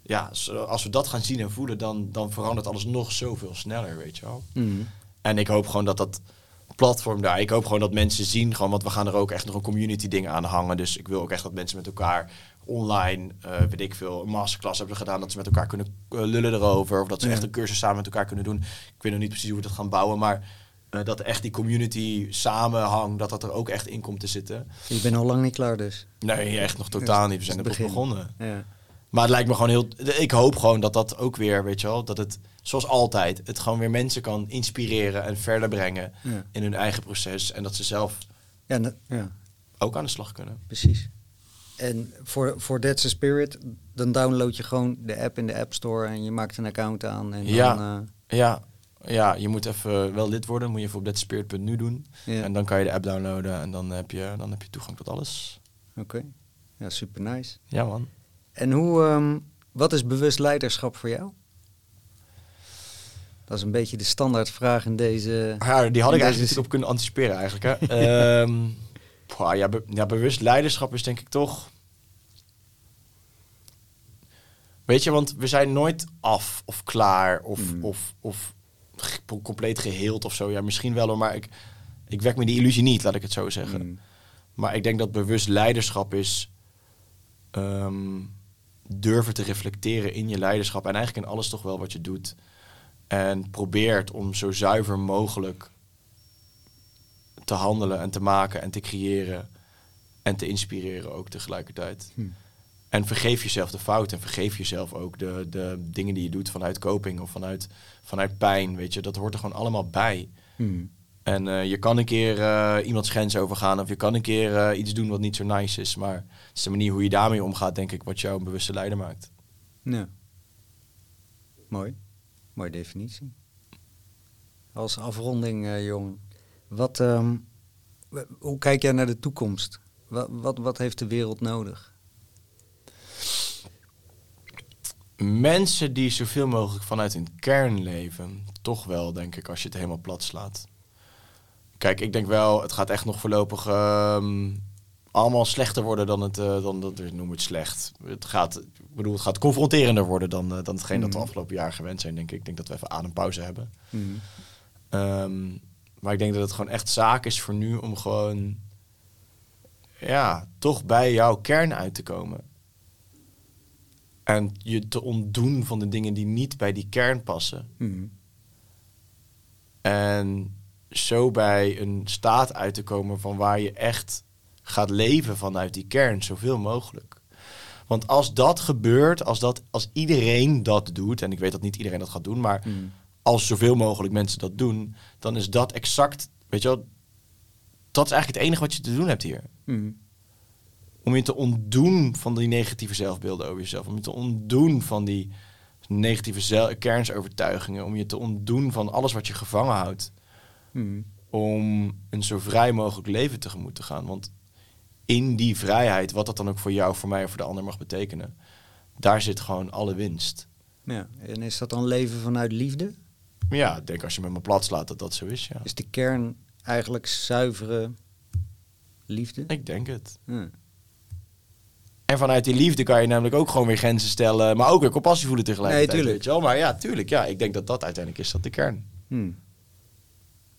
Ja, als we dat gaan zien en voelen, dan, dan verandert alles nog zoveel sneller, weet je wel. Mm. En ik hoop gewoon dat dat platform daar, ik hoop gewoon dat mensen zien, gewoon, want we gaan er ook echt nog een community ding aan hangen. Dus ik wil ook echt dat mensen met elkaar online, eh, weet ik veel, een masterclass hebben gedaan, dat ze met elkaar kunnen eh, lullen erover. Of dat ze Ja. echt een cursus samen met elkaar kunnen doen. Ik weet nog niet precies hoe we dat gaan bouwen, maar eh, dat echt die community samenhang, dat dat er ook echt in komt te zitten. Je bent al lang niet klaar dus. Nee, echt nog totaal niet. We zijn er begonnen. Ja. Maar het lijkt me gewoon heel. Ik hoop gewoon dat dat ook weer, weet je wel, dat het zoals altijd, het gewoon weer mensen kan inspireren en verder brengen Ja. in hun eigen proces. En dat ze zelf Ja, ja, ook aan de slag kunnen. precies. En voor, voor That's the Spirit, dan download je gewoon de app in de App Store en je maakt een account aan. En Ja. Dan, eh, Ja, ja, je moet even wel lid worden. Moet je even op thatspirit.nu doen. ja. En dan kan je de app downloaden en dan heb je, dan heb je toegang tot alles. Oké. Ja, super nice. Ja, man. En hoe, ehm, wat is bewust leiderschap voor jou? Dat is een beetje de standaardvraag in deze. Ja, die had ik eigenlijk niet op kunnen anticiperen eigenlijk. Hè. Ehm, ja, be- ja, bewust leiderschap is denk ik toch... Weet je, want we zijn nooit af of klaar of, Mm. of, of compleet geheeld of zo. Ja, misschien wel hoor, maar ik, ik wek me die illusie niet, laat ik het zo zeggen. Mm. Maar ik denk dat bewust leiderschap is ehm, durven te reflecteren in je leiderschap en eigenlijk in alles toch wel wat je doet. En probeert om zo zuiver mogelijk te handelen en te maken en te creëren en te inspireren ook tegelijkertijd. Hm. En vergeef jezelf de fouten en vergeef jezelf ook de, de dingen die je doet vanuit coping of vanuit, vanuit pijn. Weet je, dat hoort er gewoon allemaal bij. Mm. En eh, je kan een keer eh, iemands grens overgaan of je kan een keer eh, iets doen wat niet zo nice is. Maar het is de manier hoe je daarmee omgaat, denk ik, wat jou een bewuste leider maakt. Ja. Mooi. Mooie definitie. Als afronding, jongen. Wat, ehm, hoe kijk jij naar de toekomst? Wat, wat, wat heeft de wereld nodig? Mensen die zoveel mogelijk vanuit hun kern leven, toch wel, denk ik, als je het helemaal plat slaat. Kijk, ik denk wel, het gaat echt nog voorlopig ehm, allemaal slechter worden dan het, eh, dan dat, noem het slecht. Het gaat, ik bedoel, het gaat confronterender worden dan, eh, dan hetgeen dat we Mhm. afgelopen jaar gewend zijn, denk ik. Ik denk dat we even adempauze hebben. Mm. Ehm, maar ik denk dat het gewoon echt zaak is voor nu om gewoon, ja, toch bij jouw kern uit te komen. En je te ontdoen van de dingen die niet bij die kern passen. Mm. En zo bij een staat uit te komen van waar je echt gaat leven vanuit die kern, zoveel mogelijk. Want als dat gebeurt, als, dat, als iedereen dat doet, en ik weet dat niet iedereen dat gaat doen, maar Mm. als zoveel mogelijk mensen dat doen, dan is dat exact, weet je wel, dat is eigenlijk het enige wat je te doen hebt hier. Mm. Om je te ontdoen van die negatieve zelfbeelden over jezelf. Om je te ontdoen van die negatieve zel- kernsovertuigingen. Om je te ontdoen van alles wat je gevangen houdt. Mm. Om een zo vrij mogelijk leven tegemoet te gaan. Want in die vrijheid, wat dat dan ook voor jou, voor mij of voor de ander mag betekenen, daar zit gewoon alle winst. Ja. En is dat dan leven vanuit liefde? Ja, ik denk als je met me plat slaat dat dat zo is, ja. Is de kern eigenlijk zuivere liefde? Ik denk het. En vanuit die liefde kan je namelijk ook gewoon weer grenzen stellen, maar ook weer compassie voelen tegelijkertijd. Nee, tuurlijk. Weet je wel? Maar ja, tuurlijk. Ja, ik denk dat dat uiteindelijk is dat de kern. Hmm.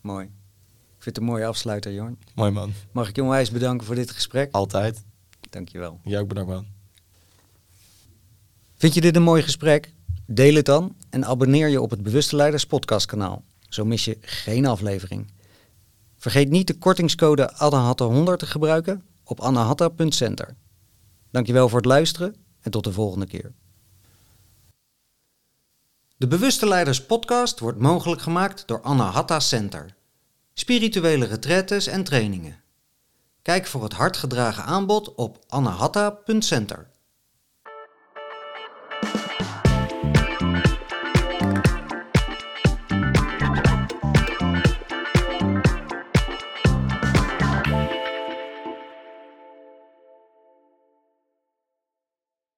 Mooi. Ik vind het een mooie afsluiter, Jorn. Mooi man. Mag ik je onwijs bedanken voor dit gesprek? Altijd. Dankjewel. Jij ook bedankt man. Vind je dit een mooi gesprek? Deel het dan en abonneer je op het Bewuste Leiders podcastkanaal. Zo mis je geen aflevering. Vergeet niet de kortingscode ANNAHATTA100 te gebruiken op annahatta.center. Dankjewel voor het luisteren en tot de volgende keer. De Bewuste Leiders podcast wordt mogelijk gemaakt door Annahatta Center. Spirituele retretes en trainingen. Kijk voor het hardgedragen aanbod op annahatta.center.